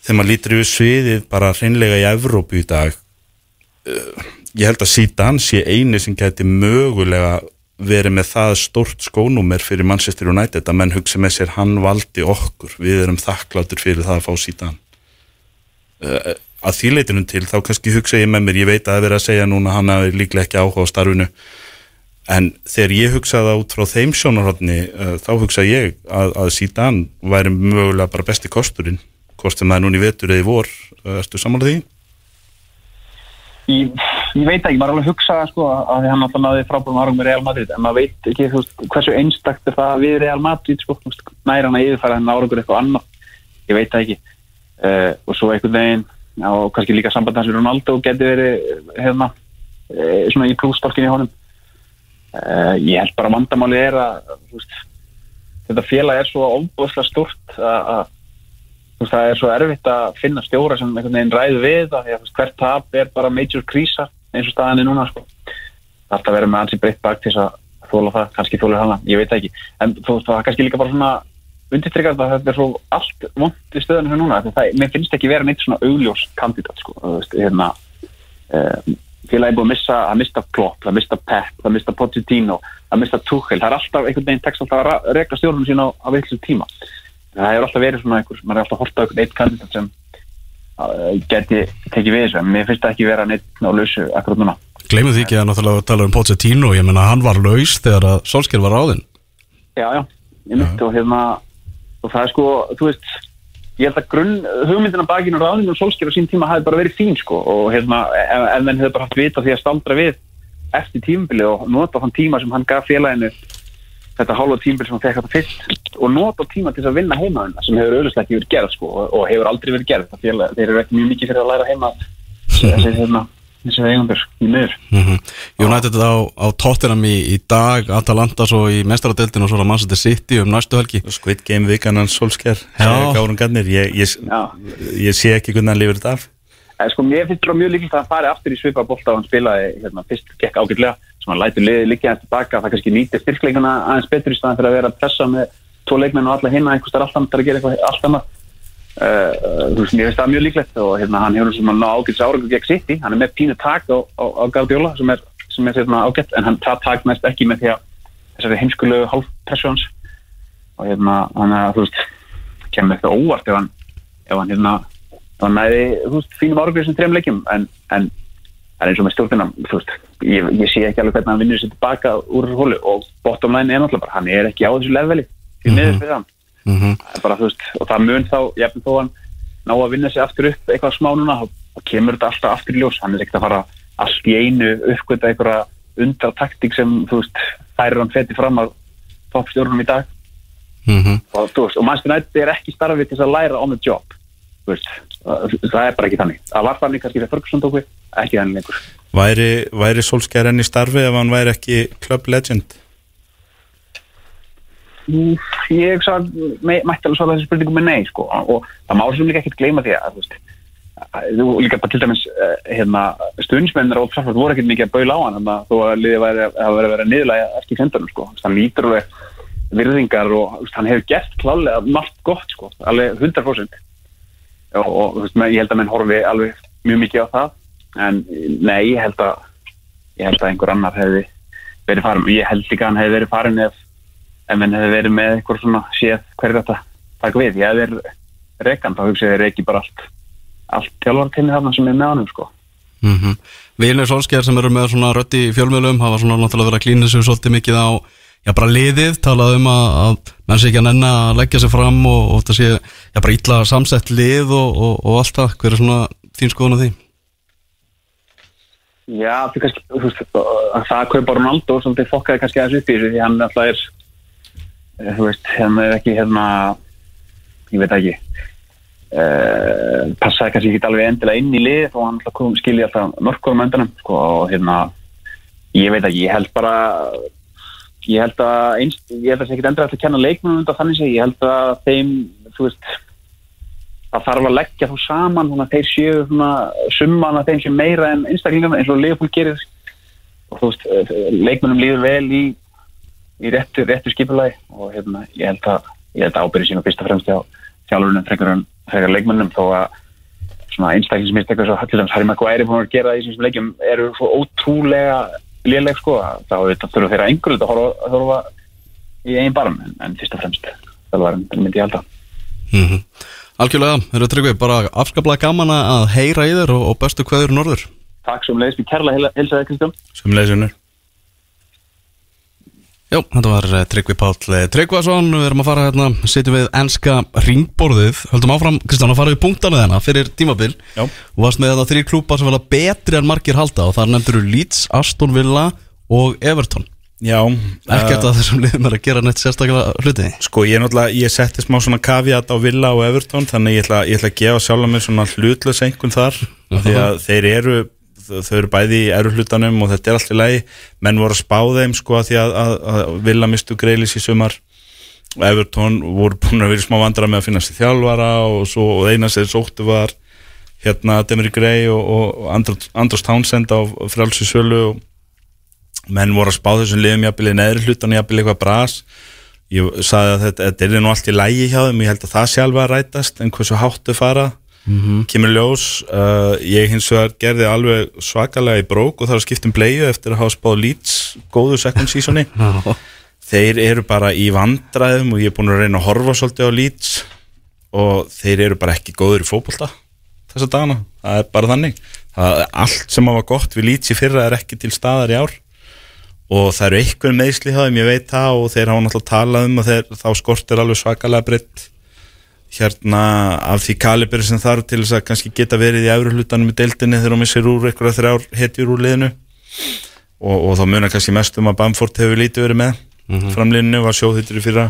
þegar maður lítur yfir sviðið bara hreinlega í Evrópu í dag uh, ég held að Zidane sé eini sem geti mögulega verið með það stórt skónúmer fyrir Manchester United að menn hugsa með sér hann valdi okkur, við erum þakkláttur fyrir það að fá uh, að því leitinum til þá kannski hugsa ég með mér, ég veit að það er verið að segja núna að hann hafi líklega ekki áhuga á starfinu. En þegar ég hugsa það út frá þeim sjónarhóttni uh, þá hugsa ég að, að Zidane væri mögulega bara besti kosturinn sem það er í vetur eða í vor. Uh, ertu samanlega því? ég, ég veit ekki, maður er alveg að hugsa sko, að því hann alltaf náði frábærum árangum með Real Madrid en maður veit ekki veist, hversu einstakt er það við Real Madrid sko, næra hann að yfirfæra hann árangur eitthvað annað. Ég veit það ekki. Uh, og svo einhvern veginn og kannski líka samband hans við Ronaldo geti verið hérna, uh, svona í plússtolkinni í honum uh, ég held bara vandamáli er að veist, þetta félag er svo ofbúðslega stort að veist, það er svo erfitt að finna stjóra sem einhvern veginn ræðu við að veist, hvert tap er bara major krísa eins og staðan er núna sko. það alltaf að vera með ansi breytt bak til þess að þóla það, kannski þóla hana, ég veit ekki en þú veist, það er kannski líka bara svona undirtryggast að þetta er svo allt vond í stöðunum sem núna, það, mér finnst ekki vera neitt svona augljós kandidat sko, hérna um, félagi er búið að missa, að mista Klopp, að mista Pep, að mista Pochettino að mista Tuchel, það er alltaf einhvern veginn tekst alltaf að reka stjórnum sína á, á villu tíma. Það hefur alltaf verið svona einhver, maður er alltaf hort á einhvern eitt kandidat sem uh, geti tekið við þessu, en mér finnst það ekki vera neitt á lausu akkurat núna. Gleimum því ekki að náttúrulega tala um Pochettino Ég menna hann var laus þegar að Solskjær var ráðinn. Já, já, ég myndi og hérna og það er sko, þú veist ég held að grunn, hugmyndina bakinn og ráðinu og solskjör á sín tíma hafi bara verið fín sko. Og hérna, ef, ef menn hefur bara haft vita því að staldra við eftir tímabili og nota þann tíma sem hann gaf félaginu þetta hálfa tímabili sem hann fekk þetta fyrst og nota tíma til að vinna heima sem hefur auðvitað ekki verið gerð sko og, og hefur aldrei verið gerð, það félag, þeir eru ekki mjög mikið fyrir að læra heima. Þessi, hérna, þessi eigundur í miður. Mm United á, á Tottenham í, í dag Atalanta svo í mestaradeldin og svo á Manchester City um næstu helgi. Squid Game vikan hans Solskjær Já. Gárun Garnir, ég, ég, ég sé ekki hvernig hann lifir þetta af. En sko mér finnst bara mjög líkilegt að hann fari aftur í svipa bólta og hann spilaði hérna, fyrst gekk ágætlega sem hann lætur liðið líka hans tilbaka það kannski nýtir styrkleikuna aðeins betur í staðan fyrir að vera að pressa með tvo leikmenn og alla hinna einhvers þar alltaf að gera eitthvað allt annað. uh, þú veist, mér finnst það mjög líklegt og hérna, hann hefur sem að ná ágætis árangur gegn City. Hann er með pínu tak á, á, á Guardiola sem er, sem er hérna, ágætt en hann það tak mest ekki með því að þessari heimskulegu hálfpressu hans. Og hérna, hann er þú veist kemur eitthvað óvart ef hann ef hann hérna hann næði, þú veist, fínum árgrið sem þrejum leikjum. En, en, en eins og með stjórnina þú veist, ég, ég sé ekki alveg hvernig hann vinnur sér tilbaka úr hólu og bottom line er náttúrulega bara, hann er ekki á þessu leveli því miður fyrir hann Það er bara, veist, og það mun þá, jafnir þó hann ná að vinna sig aftur upp eitthvað smá núna, þá kemur þetta alltaf aftur í ljós, hann er ekkert að fara allt í einu uppgöta einhverja undra taktík sem, þú veist, færir hann feti fram að toppstjórnum í dag. Mhm. og, þú veist, og Manchester United er ekki starfið til að læra on the job veist, það það er bara ekki þannig. Það var þannig kannski þegar Ferguson tók við ekki þannig lengur. Væri, væri Solskjær enn í starfi ef hann væri ekki club legend? Ég sá, me, mætti alveg svara þessi spurningum með nei sko. og það má sem líka ekkert gleyma því að þú veist að- þú líka bara til dæmis uh, hérna, stuðnismennir og Trafford voru ekkert mikið að baula á hann þannig að þó að væri að verið að vera niðurlega ekki sendanum sko, Þú veist, hann lítur alveg virðingar og þú hann hefur gert klálega margt gott sko, alveg 100% og, og þú veist, ég held að menn horfi alveg mjög mikið á það. En nei, ég held að ég held að einhver annar hefði verið farin. Ég held líka að hann hefði verið farin ef ef menn hefði verið með eitthvað svona séð hverju þetta taka við, ég verið rekan, þá hugsa ég ekki bara allt allt tjálfartinni þarna sem er með honum sko. Mm -hmm. Vinir Solskjær sem eru með svona í fjölmjölum hafa svona náttúrulega verið að klína sig svolítið mikið á já bara liðið, talað um að, að menn sé ekki að nenna að leggja sig fram og, og það sé já bara ítla samsett lið og, og, og allt það, hver er svona þín skoðun á því? Já, því kannski, þú veist, að það að kaupa Ronaldo svolítið fokkaði kannski aðeins upp í þessu því hann alltaf er þú veist, hann er ekki hérna ég veit ekki. Uh, passaði kannski ekki alveg endilega inn í lið og hann alltaf kom, skilji alltaf mörkurum öndanum sko, og hérna ég veit ekki, ég held bara ég held að einst, ég held að það sé ekki endilega að kenna leikmennum undan þannig sé, ég held að þeim, þú veist það þarf að leggja þú saman að þeir séu svona summan að þeim sé meira en einstaklingarna eins og Leopold gerir. Og þú veist, eh, leikmennum líður vel í, í réttu, réttu skipulagi og hérna, ég held að ég held að ábyrði sín og fyrst og fremst hjá þjálfurinn frekar, en- frekar leikmennum þó að svona einstaklingsmyndstekur svo dæmis Harry Maguire er búin að gera það í þessum leikjum eru svo ótrúlega léleg sko að þá auðvitað þurfa þeirra einhverju að horfa, að horfa í einn barm en, en fyrst og fremst þjálfarinn myndi ég halda Mm -hmm. Algjörlega, eru tryggvi, bara afskaplega gaman að heyra í þér og, og bestu kveður norður. Takk sem leiðist mér kærlega hilsaði Kristján. Sem leysunur Jó, þetta var eh, Tryggvi Páll eh, Tryggvason, við erum að fara hérna, sitjum við enska ringborðið, höldum áfram, Kristján, að fara við punktana þennan fyrir tímabil Já. og varst með þetta þrý klúpa sem verða betri en margir halda og þar nefndur Leeds, Aston Villa og Everton. Já Ekkert uh, að þessum liðum er að gera neitt sérstaklega hluti. Sko ég náttúrulega, ég setti smá svona kaviat á Villa og Everton Þannig ég ætla, ég ætla að gefa sjálf mér svona hlutlös einhvern þar Því að þeir eru, þau eru bæði í eru hlutanum og þetta er allt í lagi. Menn voru að spá þeim sko að því að, að, að Villa mistu greilis í sumar. Og Everton voru búin að vera smá vandra með að finna sér þjálfara og, svo, og eina sér sóttu var hérna Demri Grey og, og Andros, Andros Townsend á frálsi sölu og menn voru að spá þessum liðum jafnvel í neðri hlutan jafnvel eitthvað bras. Ég sagði að þetta, þetta er nú allt í lægi hjá þeim. Ég held að það sjálfa að rætast en hversu háttu fara kemur ljós uh, ég hins vegar gerði alveg svakalega í brók og það var skipt um bleiðu eftir að hafa spáð Leeds góðu second seasoni. Þeir eru bara í vandræðum og ég er búin að reyna að horfa svolítið á Leeds og þeir eru bara ekki góður í fótbolta þessa dagana, það er bara þannig. Það, allt sem var gott við Leeds í fyrra er ekki til staðar í ár og það eru einhver meðsli hjá þeim, ég veit það og þeir hafa náttúrulega talað um og þeir, þá skortir alveg svakalega breytt hérna af því kalibri sem þarf til þess að kannski geta verið í efru hlutanum í deildinni þegar hún missir úr einhverja þrjár hetjur úr liðinu. Og, og þá munar kannski mest um að Bamford hefur lítið verið með mm -hmm. framliðinu, var sjóðhýttur í fyrra.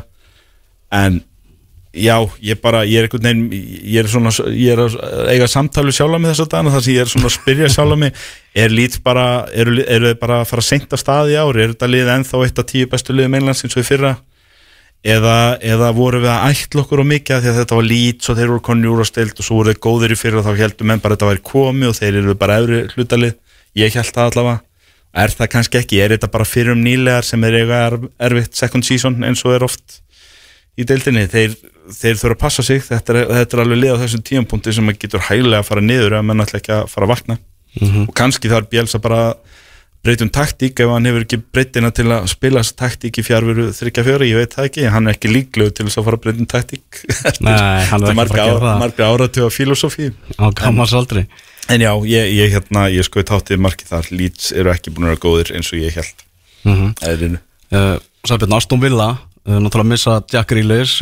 En já, ég bara, ég er einhvern veginn ég er svona, ég er að eiga samtali sjálf með þess að dana, þar sem ég er svona að spyrja sjálf mig, er lít bara eru, eru þið bara að fara að seinta staði ári er þetta lið ennþá eitt af tíu bestu liðum eða, eða voru við að ætla okkur á mikið því að þetta var lít og þeir voru konni úr á stilt og svo voru þeir góðir í fyrra og þá heldum menn bara að þetta væri komi og þeir eru bara efri hlutalið, ég held það allavega. Er það kannski ekki, er þetta bara fyrir um nýlegar sem er eiga erfitt second season eins og er oft í deildinni, þeir, þeir þurfa að passa sig. Þetta er, þetta er alveg lið á þessum tíampunkti sem maður getur hægilega að fara niður ef mann ætla ekki að fara að vakna. Og kannski þarf Bjelsa bara breytum taktík ef hann hefur ekki breytina til að spila þessa taktík í fjárveru þryggja fjöri, ég veit það ekki hann er ekki líklegu til þess að fara að breytum taktík. Hann er marga, áratug af filosófí á gammars aldri. en já, ég, ég hérna, ég skoði táttið markið þar. Leeds eru ekki búin að vera góðir eins og ég held mm -hmm. eðrinu uh, Sæbjörn Aston Villa uh, náttúrulega missa Jack eins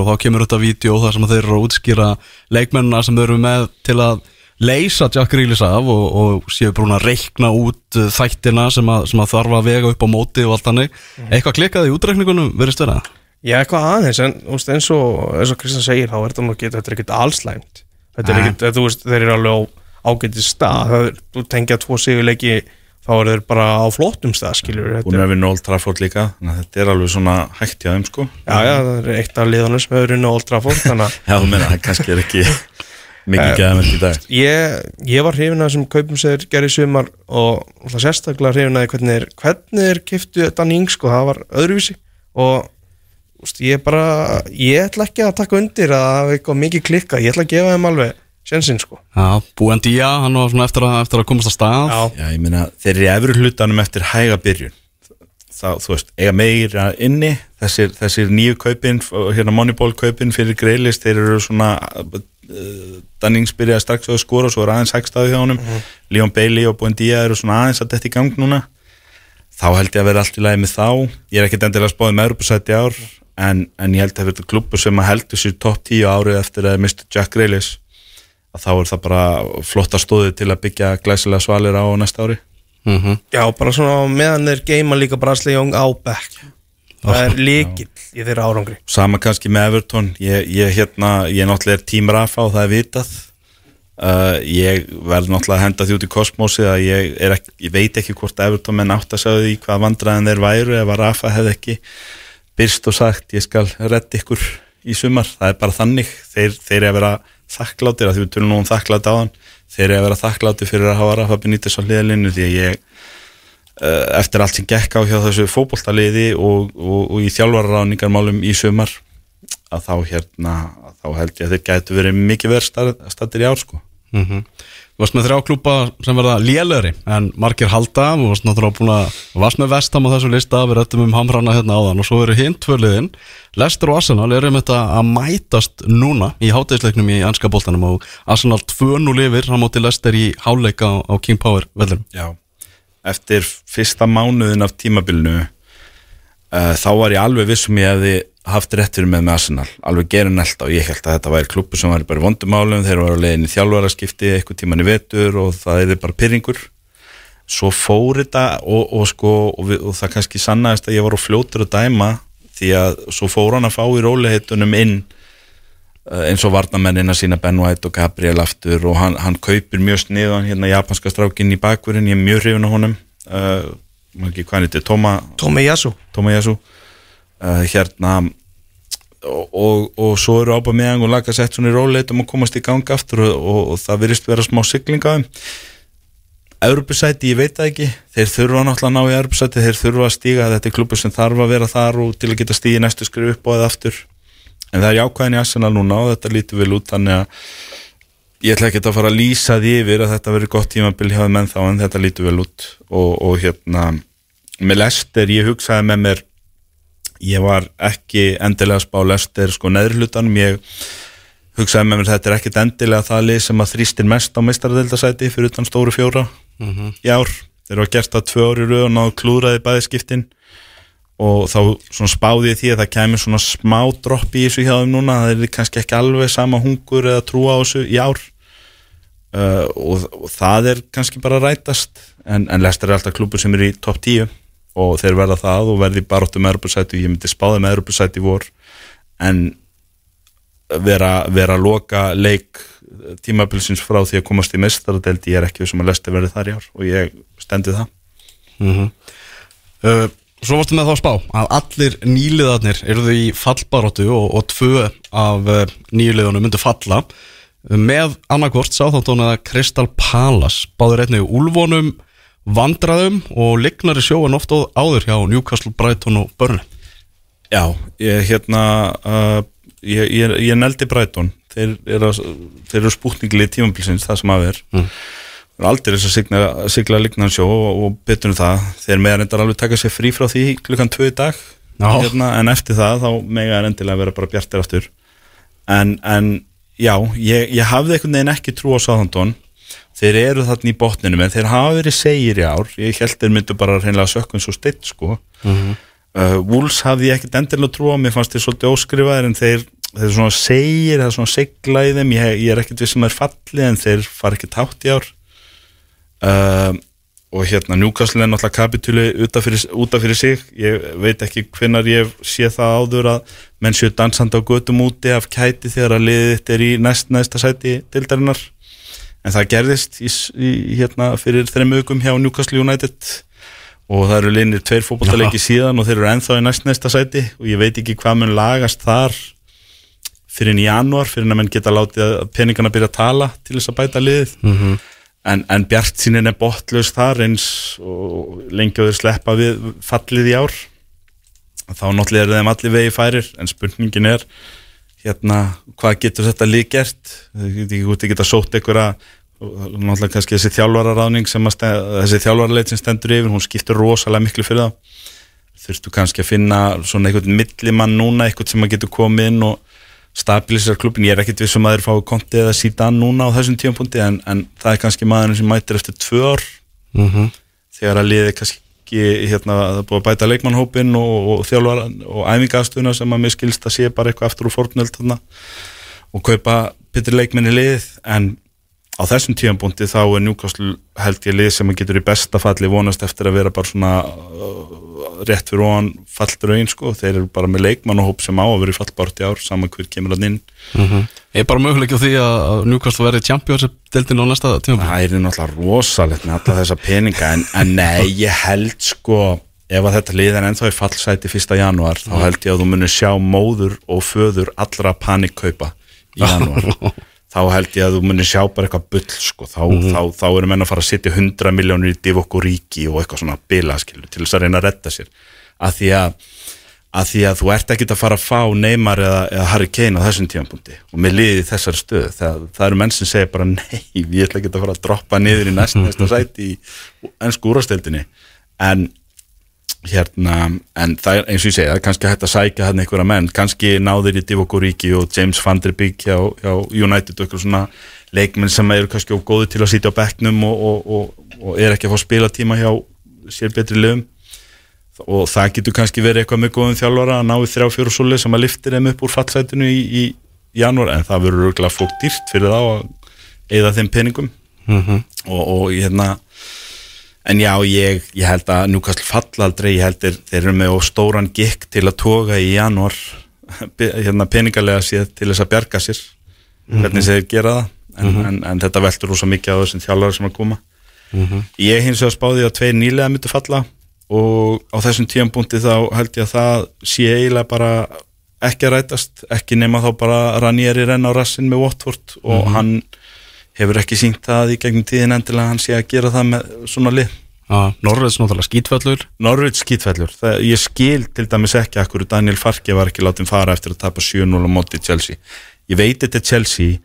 og þá kemur þetta vídeo þar sem þeir eru að útskýra leikmennina sem þeir eru með til að leysa Jack Grealish af og, og séu brún að reikna út uh, þættina sem að, sem að þarf að vega upp á móti og allt hannig eitthvað klikkaði í útreikningunum verið stöða Já, eitthvað aðeins, en þú veist, eins og, eins og Kristján segir, þá er þetta nú ekki, þetta er ekkert allslæmt. Þetta er ekkert, þú veist, þeir eru alveg á ágætið stað, það er, þú tengja tvo sigurleiki, þá eru þeir bara á flottum stað, skiljur. búin að vinna Old Trafford líka þannig að þetta er alveg svona hægt hjá þeim sko. Já, já, það er eitt af liðanum sem hefur unni Old Trafford, þannig að já, þú meina, það kannski er ekki mikið gæðamönd í dag. ég, ég var hrifin að þessum kaupum sem þeir gerði sumar og það sérstaklega hrifin að hvernig þeir, hvernig þeir kiftu Dan Ings, sko, það var öðruvísi. Og úst, ég bara, ég ætla ekki að taka undir að það hafa eitthvað mikið klikka, ég ætla að gefa þeim alveg sensinn, sko. Já, Búendía, hann var svona eftir að, eftir að komast að stað. Já, Já, ég meina, þeir eru í efru hlutanum eftir hæga byrjun þá, þú veist, eiga meira inni. Þessir, þessir nýju kaupin hérna Moneyball kaupin fyrir Greilist þeir eru svona uh, Dannings byrjaði strax á að skora og svo er aðeins hægstaði hjá honum. Leon Bailey og Buendía eru svona aðeins að þetta í gang núna. Þá held ég að vera allt í lagi með þá. Ég er ekkert endilega að spáði með Europasæti ár en, en ég held að þetta klubbu sem að heldur sér topp 10 árið eftir að Mr. Jack Grealish að þá er það bara flotta stóði til að byggja glæsilega svalir á næsta ári mm já, bara svona meðan þeir geima líka Brasli Young á back. Það er líkill í þeirra árangri. sama kannski með Everton. Ég, ég, hérna, ég náttúrulega er tím Rafa og það er vitað. Uh, ég verð náttúrulega að henda því út í kosmósi að ég, ekki, ég veit ekki hvort Everton menn átt að segja því hvað vandræðin þeir væru ef að Rafa hefði ekki byrst og sagt ég skal redda ykkur í sumar, það er bara þannig. Þeir, þeir er að vera þakkláttir að því við tölum nú um þakklátt á hann þeir eru að vera þakklátti fyrir að hafa Rafa Benítez á hliðalinu því að ég uh, eftir allt sem gekk á hjá þessu fótboltaliði og, og, og í þjálfararáningarmálum í sumar að þá hérna að þá held ég að þeir gætu verið mikið verð stættir í ár sko -hmm. Þú varst með þrjá klúpa sem verða lélegri en margir halda Þú varst náttúrulega búin að varst með vestam á þessu lista Við rættum um hamrana hérna áðan Og svo eru hinn tvöliðin Lester og Arsenal eru um þetta að mætast núna Í hátegisleiknum í anska boltanum Og Arsenal 2-0 yfir Hann móti Lester í háleika á, King Power vellinum. Já, eftir fyrsta mánuðin af tímabilinu uh, þá var ég alveg vissum ég hefði haft rétt fyrir með með Arsenal. Alveg gerin elda og ég held að þetta væri klubbu sem var bara vondumálum, þeir var á leiðin í þjálfaraskipti eitthvað tíman í vetur og það er bara pyrringur svo fór þetta og, og sko og, við, og það kannski sannaðist að ég var á fljótur að dæma því að svo fór hann að fá í róliheitunum inn uh, eins og varnamennina sína Ben White og Gabriel aftur og hann, hann kaupir mjög sniðan hérna japanska strákinn í bakverðin ég er mjög hrifin á honum. Uh, maður ekki hvað hann heitir, Toma. Toma Jesu uh, hérna og, og, og svo eru ábæð meðan og laga sett svona í róleit um að komast í gang aftur og, og, og það virðist vera smá siglinga um Europasæti, ég veit það ekki. Þeir þurfa náttúrulega að ná í Europasæti þeir þurfa að stíga, þetta er klubur sem þarf að vera þar og til að geta stígi næstu skrif upp og eða aftur. En það er jákvæðin í Arsenal núna og þetta lítur vel út þannig að ég ætla ekki að fara að lýsa því yfir að þetta verður gott tímabil hjá en þá en þetta lítur vel út. Og, og hérna með Lester, ég hugsaði með mér ég var ekki endilega að spá Lester sko neðrhlutanum ég hugsaði með mér þetta er ekkit endilega það lið sem að þrýstir mest á meistaradeildasæti fyrir utan stóru fjóra í ár. Þeir að gert það tvö ári rauð og náðu klúraði bæði skiptin. Og þá svona spáði ég því að það kemur svona smá dropp í þessu hjá þeim núna. Það er kannski ekki alveg sama hungur eða trúa á þessu í ár. Uh, og, og það er kannski bara rætast. En, en Lester er alltaf klubur sem er í topp 10 og þeir verða það og verði baróttu með Europasæti og ég myndi spáði með Europasæti í vor en vera, vera að loka leik tímabilsins frá því að komast í mestaradeldi ég er ekki sem að Lester verði þar í ár og ég stendi það. Mm uh, Svo varstu með þá að spá að allir nýliðarnir eru þau í fallbaróttu og, og tvö af uh, nýliðunum myndu falla. Með annarkvort sáþáttónu að Crystal Palace. Báður einnig úlvonum vandraðum og lignari sjóan oft áður hjá Newcastle, Brighton og Burnley. Já, ég hérna uh, ég, ég, ég neldi Brighton. Þeir eru, þeir eru spútninglið tímabilsins það sem að er. Mm. aldrei þess að sigla, sigla lignansjó og, og betur um það. Þeir meðan endar alveg taka sér frí frá því klukkan tvö í dag Já. hérna, en eftir það þá mega er endilega vera bara bjartir aftur. En, en já, ég, ég hafði einhvern veginn ekki trú á Sáðandón þeir eru þarna í botninu en þeir hafa verið segir í ár. Ég held þeir myndu bara reynilega sökkun svo steitt sko. Uh, Wolves hafði ég ekkert endilega trú á mér fannst þeir svolítið óskrifaðir en þeir, þeir svona segir, er svona segla í þeim. Ég, ég er ekkert við sem er fallið en þeir fara ekki tátt í ár. Uh, og hérna Newcastle er náttúrulega kapitúli útaf fyrir sig. Ég veit ekki hvenar ég sé það áður að menn séu dansandi á götum úti af kæti þegar að liðið þetta er í næst næsta sæti dildarinnar en það gerðist í, í, hérna fyrir þreim aukum hjá Newcastle United. Og það eru liðnir tveir fótballtaleiki síðan og þeir eru ennþá í næst næsta sæti. Og ég veit ekki hvað mun lagast þar fyrir í janúar, fyrir að menn geta látið að peningana byrja að tala til þess að bæta liðið. En, en Bjart sínin er botlaus þar eins og þeir sleppa við fallið í ár. Þá náttúrulega eru þeim allir vegi færir en spurningin er hérna, hvað getur þetta lið gert? Þau geta sótt einhverja náttúrulega kannski þessi þjálfararáðning sem þessi þjálfaraleit sem stendur yfir hún skiptur rosalega miklu fyrir það þurftu kannski að finna svona einhvern millimann núna, einhvern sem að getur komið inn og stabilisera klubin, ég er ekkit vissum að þeir fá konti eða síta núna á þessum tímapunkti en, en það er kannski maðurinn sem mætir eftir tvö ár. Þegar að liði kannski hérna, það er búið að bæta leikmannhópin og, og þjálfara og æfingastöðuna sem að mér skilst að sé bara eitthvað aftur úr fornöld þarna og kaupa betri leikmenni liðið en á þessum tímapunkti þá er Newcastle held ég lið sem að getur í besta falli vonast eftir að vera bara svona uh, rétt fyrir ofan falldraugin sko, þeir eru bara með leikmannhóp sem á að vera í fallbárt í ár, saman hver kemur að inn. Ég er bara möguleik á því að að Newcastle verði champions deildin á næsta tíma Það er náttúrulega rosalegt með alla þessa peninga en, en nei, ég held sko ef að þetta lið er ennþá í fallsæti 1. janúar, þá held ég að þú munir sjá móður og föður allra panikkaupa í janúar þá held ég að þú munir sjá bara eitthvað bull sko, þá, þá, þá eru menn að fara að setja 100 miljónir í Divok og Ríki og eitthvað svona bilaskilu til þess að reyna að redda sér. Að því að að því að þú ert ekkit að fara að fá Neymar eða, eða Harry Kane á þessum tímapunkti. Og með liðið í þessari stöð það, það eru menn sem segja bara nei við ætla ekki að fara að droppa niður í næst næsta sæti í ennsku úrasteldinni en hérna, en það er eins og ég segja það er kannski hægt að sækja hann einhverja menn. Kannski náður í Divock Origi og James van der Beek hjá, hjá United og eitthvað svona leikmenn sem eru kannski góði til að sitja á bekknum og, og, og, og er ekki að fá spilatíma hjá sér betri liðum. Og það getur kannski verið eitthvað með góðum þjálfara að ná í þrjá fjóru súli sem að liftir þeim upp úr fallsætinu í, í janúar en það verður örgulega fólk dýrt fyrir þá að eigða þeim peningum. Og, og hérna en já, ég, ég held að Newcastle falla aldrei, ég held þeir, þeir eru með stóran gikk til að toga í janúar. Hérna peningalega séð til þess að bjarga sér. Hvernig þeir gera það. En, en, en þetta veltur rosa mikið á þessum þjálfara sem að koma. Ég hins vegar spáði að tveir nýlega myndu falla og á þessum tíambúndi þá held ég að það sé eiginlega bara ekki að rætast, ekki nema þá bara Ranieri renn á rassin með Watford og hann hefur ekki sínt það í gegnum tíðin endilega að hann sé að gera það með svona lið? Norræðs náttúrulega skítfællur Norvits skítfellur, það, ég skil til dæmis ekki hverju Daniel Farke var ekki látið fara eftir að tapa 7-0 á móti Chelsea. Ég veit þetta er Chelsea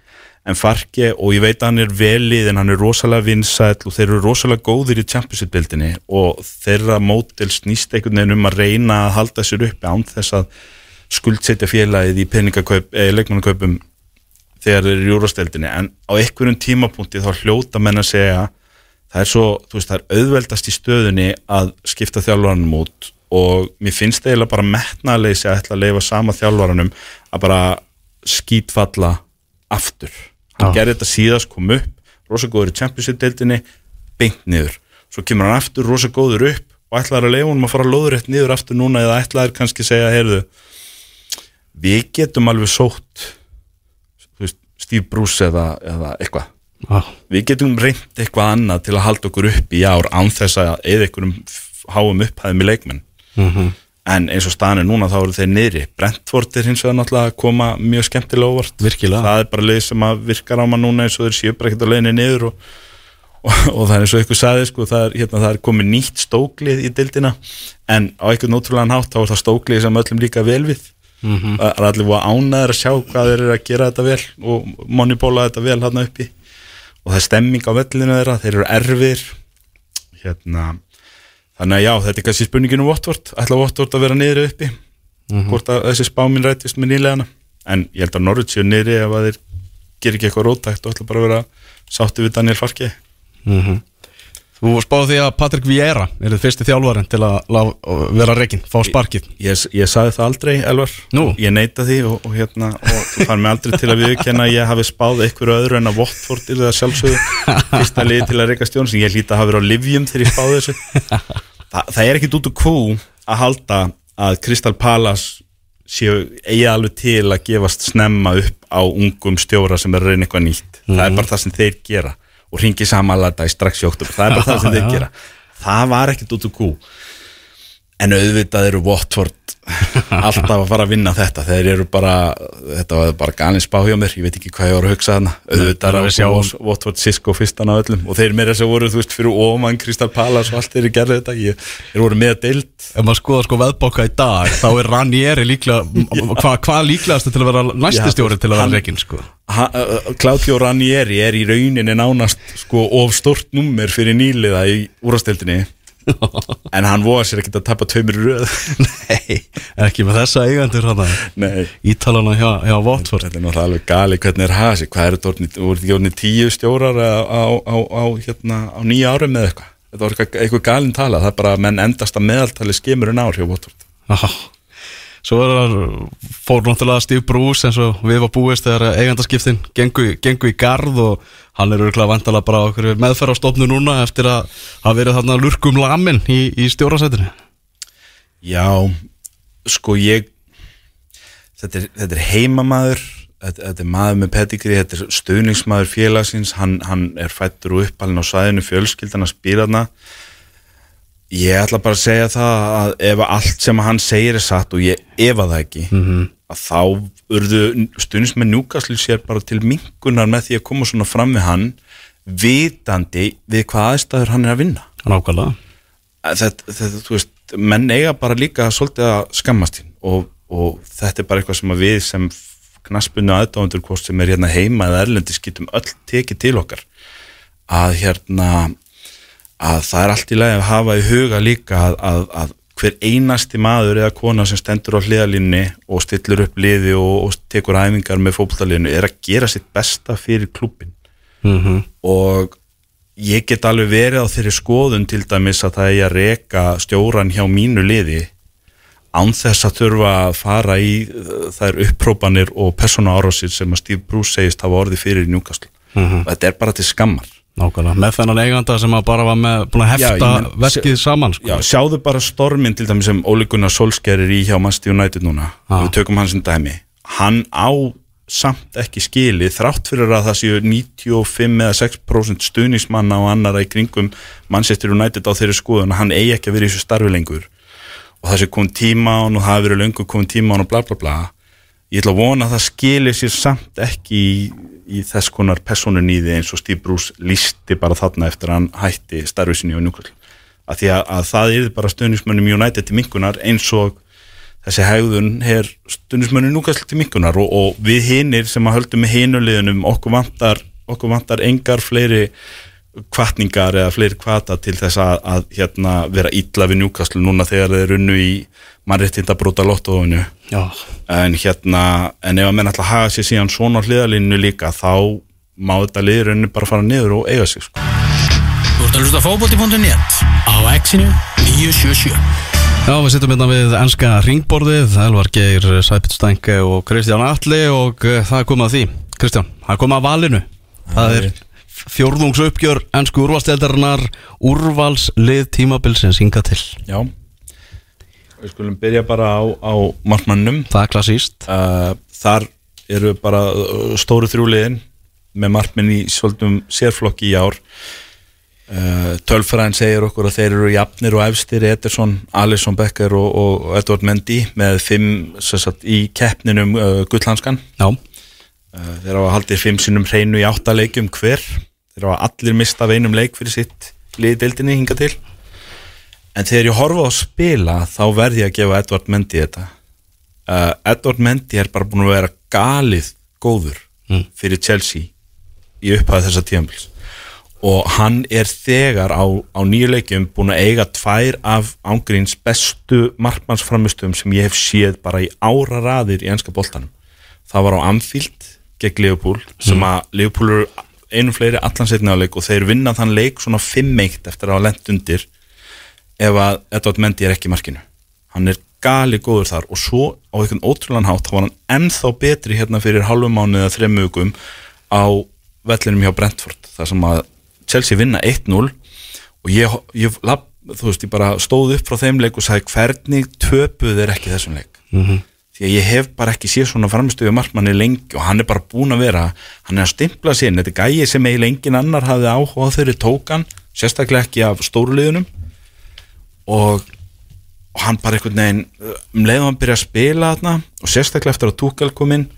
en Farke og ég veit að hann er velið en hann er rosalega vinsæll og þeir eru rosalega góðir í Championship-bildinni og þeirra mótil snýst einhvern veginn um að reyna að halda sér uppi án þess að skuldsetja félagið í peningakaup, eða leikmannakaupum þegar þeir eru í júrasteldinni en á einhverjum tímapunkti þá hljóta menn að segja það er svo, þú veist, það er auðveldast í stöðunni að skipta þjálfaranum út og mér finnst það eiginlega bara metnaðleysi að ætla að leifa sama þjálfaranum að bara skítfalla aftur. Hann gerði þetta síðast, kom upp rosa góður í Championship-deildinni beint niður, svo kemur hann aftur rosa góður upp og ætlaður að leifa honum að fara lóðurétt niður aftur núna eða ætlaður kannski segja, heyrðu við getum alveg sótt Steve Bruce eða, eða eitthvað. Við getum reynd eitthvað annað til að halda okkur upp í ár án þess að eða einhverjum háum upphæðum í leikmenn. En eins og staðan er núna þá eru þeir niðri. Brentford er hins vegar náttúrulega að koma mjög skemmtilega óvart. Virkilega. það er bara leið sem að virkar á maður núna eins og þeir séu bara ekkert að leiðinni niður og, og, og það er eins og eitthvað saði sko, það, er, hérna, það er komið nýtt stóklið í dildina en á eitthvað nótrúlegan hátt þá er það stóklið sem öllum líka vel við það er allir búið ánæður að sjá hvað þeir eru að gera þetta vel og moneybola þetta vel hann uppi. Og það er stemming á vellinu þeirra, þeir eru erfir. Hérna þannig að já, þetta er kannski spurningin um Watford. Ætla Watford að vera niður uppi? Hvort að þessi spáminn rættist með nýlegana en ég held að Norwich séu niðri ef að þeir gerir ekki eitthvað rótækt og ætla bara að vera sátti við Daniel Farki Þú spáði því að Patrik Vieira er þið fyrsti þjálfarinn til að, vera reygin, fá sparkið. Ég, ég saði það aldrei, Elvar. Nú? ég neita því og, og hérna og þú fær mig aldrei til að viðkenna að ég hafi spáð einhverju öðru en að Watford er það sjálfsögðu fyrsta liði til að reyka stjórn sem ég hlýta að hafa verið á livjum þegar ég spáði þessu. Þa, það er ekkit út úr kú að halda að Crystal Palace séu eigi alveg til að gefast snemma upp á ungum stjóra sem er að reyna eitthvað nýtt. Það er bara það sem þeir gera og ringi samanlega í strax í oktober, það er bara það sem þeir gera. Það var ekkit út úr kú en auðvitað eru Watford alltaf að fara að vinna þetta. Þeir eru bara, þetta var bara galin spá hjá mér, ég veit ekki hvað ég var að hugsa þarna. Auðvitað að sjá Watford Cisco fyrstan á öllum. Og þeir meira að voru, þú veist, fyrir ómann Kristal Palace og allt þeir gerðu þetta, ég, þeir voru með deild. Ef maður skoða sko veðbóka í dag þá er Ranieri líklega hvað hva líklegast til að vera næsti stjóri til að vera reygin sko? Claudio Ranieri er í rauninni nánast sko of stort nummer fyrir nýliða í úrastildinni en hann voða sér ekki að tapa tveimur röð. Nei, ekki með þessa Nei, Ítalana hjá, hjá Watford. Þetta er náttúrulega alveg gali hvernig er hasi, hvað er þetta orðnið, voru þetta ekki orðnið tíu stjórar á, á, á, á, hérna, á nýja árum með eitthvað? Þetta var eitthvað, eitthvað galin tala, það er bara að menn endast að meðaltali skemur en ár hjá Watford. Aha. Svo það fór náttúrulega Steve Bruce eins og við var búist þegar eigandaskiptin gengu, gengu í garð og hann er örgulega vantalega bara okkur meðferðarstofnu núna eftir að hafa verið þarna lurkum lamin í, í stjórasætinu Já, sko ég þetta er, þetta er heimamaður þetta, þetta er maður með pedigri þetta er stuðningsmaður félagsins hann, hann er fættur og uppalinn á svæðinu fjölskyldan að spila þarna ég ætla bara að segja það að ef allt sem hann segir er satt og ég efa það ekki -hmm. Að þá urðu stuðningsmenn njúkaslu sér bara til mingunar með því að koma svona fram við hann vitandi við hvað aðstæður hann er að vinna. Nákvæmlega. Þetta, þetta, þú veist, menn eiga bara líka svolítið að skammast þín og, og þetta er bara eitthvað sem við sem knaspunni aðdáðundur hvort sem er hérna heima eða erlendis getum öll tekið til okkar. Að hérna að það er allt í lagi að hafa í huga líka að, að, að hver einasti maður eða kona sem stendur á hliðalínni og stillur upp liði og, og tekur æfingar með fótboltalínu er að gera sitt besta fyrir klubbin mm og ég get alveg verið á þeirri skoðun til dæmis að það er að reka stjóran hjá mínu liði án þess að þurfa að fara í uh, þær upprópanir og persóna árásir sem að Steve Bruce segist hafa orðið fyrir í Newcastle. Mhm. og þetta er bara til skammar Nákvæmlega, með þennan eiganda sem að bara var með búin að hefta Já, verkið saman sko. Já, sjáðu bara stormin til dæmis sem Ole Gunnar Solskjær er í hjá Manchester United núna Já. við tökum hann sem dæmi hann á samt ekki skilið þrátt fyrir að það séu 95 eða 6% stuðnismanna og annara í kringum Manchester United á þeirri skoðun hann eigi ekki að vera í þessu starfi lengur og það sé komið tíma á hann og það hafi verið löngu komið tíma á hann og bla bla bla ég ætla að vona að það skilir sér samt ekki í, í þess konar personunýði eins og Steve Bruce lísti bara þarna eftir að hann hætti starfi sinni á Newcastle. Að því að, að það er bara stuðnismönnum United til minkunar eins og þessi hegðun er stuðnismönnum Newcastle til minkunar og, og við hinnir sem að höldum með hinuliðunum okkur vantar, okkur vantar engar fleiri kvartningar eða fleiri kvata til þess að, að hérna, vera illa við Newcastle núna þegar þeir runnu í mannréttinda brota lottóðinu Já, en hérna, en ef að menn ætla að haga sér síðan svona hliðalínu líka þá má þetta liðurinn bara fara niður og eiga sig sko. Þú ert að hlusta á fótbolti.net á exinu 977 Já, við sittum hérna við ennska ringborðið, Elvar Geir, Sæpitt Stænke og Kristján Alli og uh, það er komið að því. Kristján, það er komið að valinu. Það er fjórðungsuppgjör ennsku úrvalsteldarinnar, úrvalslið tímabilsins hinga til. Já. Við skulum byrja bara á, á markmannum. Það er klassíst. uh, Þar eru bara uh, stóru þrjúliðin með markminn í svolítum sérflokki í ár. Uh, Tölfræðin segir okkur að þeir eru jafnir og efstir Ederson, Alisson Becker og, og Edward Mendy með fimm sagt, í keppninum uh, gullhanskan. Já, Uh, þeir hafa haldið fimm sinnum hreinu í átta leikjum hver. Þeir hafa allir mistað einum leik fyrir sitt liði deildinni hinga til. En þegar ég horfa á að spila þá verð ég að gefa Edvard Mendy þetta. Uh, Edvard Mendy er bara búin að vera galið góður Mm. fyrir Chelsea í upphæðu þessa tíðanbils og hann er þegar á, á nýju leikjum búin að eiga tvær af ángríns bestu markmannsframistum sem ég hef séð bara í ára raðir í enska boltanum. Það var á Anfield gegn Liverpool sem að Liverpool eru einum fleiri allansetni á leik og þeir vinna þann leik svona 5-1 eftir að hafa lent undir ef að Edvard Mendy er ekki í markinu. Hann er gali góður þar og svo á einhvern ótrúlan hátt þá var hann ennþá betri hérna fyrir halvum mánu eða þrem mjögum á vellinum hjá Brentford þar sem að Chelsea vinna 1-0 og ég, ég lab, veist, ég bara stóð upp frá þeim leik og sagði hvernig töpuð er ekki þessum leik? -hmm. Því að ég hef bara ekki séð svona framistöðu markmanni lengi og hann er bara búin að vera hann er að stimpla sér, þetta er gæi sem eiginlega engin annar hafði áhuga á þeirri tókan sérstaklega ekki af stóruliðunum og, og hann bara einhvern veginn um leiðum hann byrja að spila þarna og sérstaklega eftir að Tuchel kom inn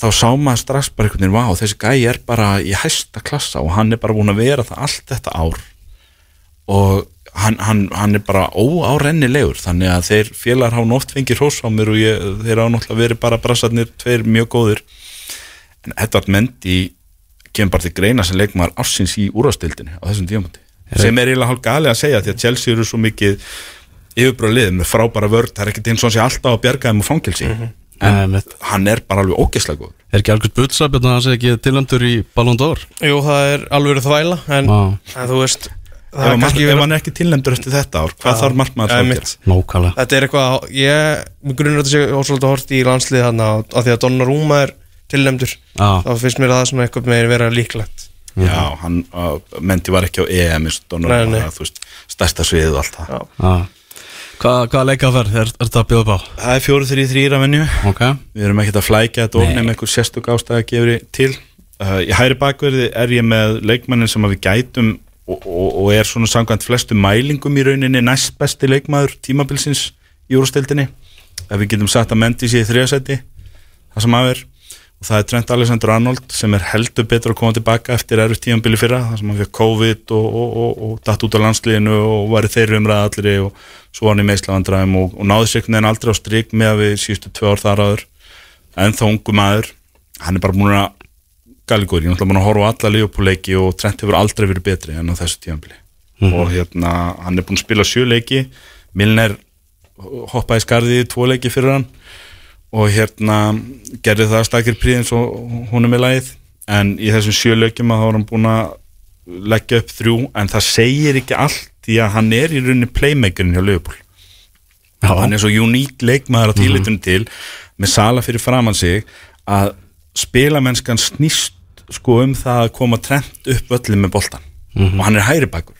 þá sá maður strax bara einhvern veginn vá, þessi gæi er bara í hæsta klassa og hann er bara búin að vera það allt þetta ár. Og hann, hann, hann er bara óárennilegur þannig að þeir félagar hafa oft fengið hrós á mér og ég, þeir hafa náttúrulega verið bara brassarnir tveir mjög góðir. En Edvard Mendy kemur bara til greina sem leikmaður ársins í úrvastildinu á þessum díamandi sem er eiginlega hálf gali að segja því að Chelsea eru svo mikið yfirbróð lið með frábæra vörd það er ekkert eins og hann sé alltaf að bjarga þeim á fangilsi en Einmitt. hann er bara alveg ógeðslega góður. Er ekki algjörð butsab að það sé ekki tilöndur í Ballon d'Or? Jú, það er alveg þvæla en, en þú veist ef, er hann- er ekki tilnæmdur eftir þetta ár hvað þarf markmaður þá að Nókala Þetta er eitthvað, ég, mér grunir þetta sé ósvölda hort í landslið hann á því að Donnarumma er tilnæmdur Já. þá finnst mér það svona eitthvað með vera líklegt. Já, hann Mendy var ekki á EM nei. var, þú veist, stærsta sviðið og allt það. Já. Já. Hvað hva leikaferð er, er þetta að bjóða upp á? það er fjóru þrý þrýra venju. Ok. Við erum ekkert að flækja þetta ofn ef einhver sérstök ástæða gefur til. Uh, í hæri bakverði er ég með leikmannin sem að við gætum og, og, og er svona samkvæmt flestu mælingum í rauninni næst besti leikmaður tímabilsins í úrstildinni ef við getum sagt að Mendy sé í þriðasæti það sem af er. Og það er Trent Alexander-Arnold sem er heldur betur að koma tilbaka eftir erfið tímabili fyrra það sem hann fyrir COVID og, og, datt út á landsliðinu og var í þeirri umræða allir og svo var hann í meðslavandræðum og, náði sér en aldrei á strik með að við síðustu tvö ár þar áður. En þá ungu maður hann er bara búin að galgur, ég er náttúrulega búin að horfa á alla liðupúleiki og Trent hefur aldrei verið betri enn á þessu tímabili. Og hérna hann er búin að spila sjö leiki. Milner hoppaði í skarði í tvo leiki fyrir hann. Og hérna gerði það stakir príð eins og hún er með lagið. En í þessum sjö leikjum að þá var hann búin að leggja upp þrjú. En það segir ekki allt því að hann er í rauninni playmakerin hjá Já. hann er svo uník leikmaður að tílitunum til með sala fyrir framann sig að spilamennskan snýst sko um það að koma trend upp öllum með boltan og hann er hæri bakur.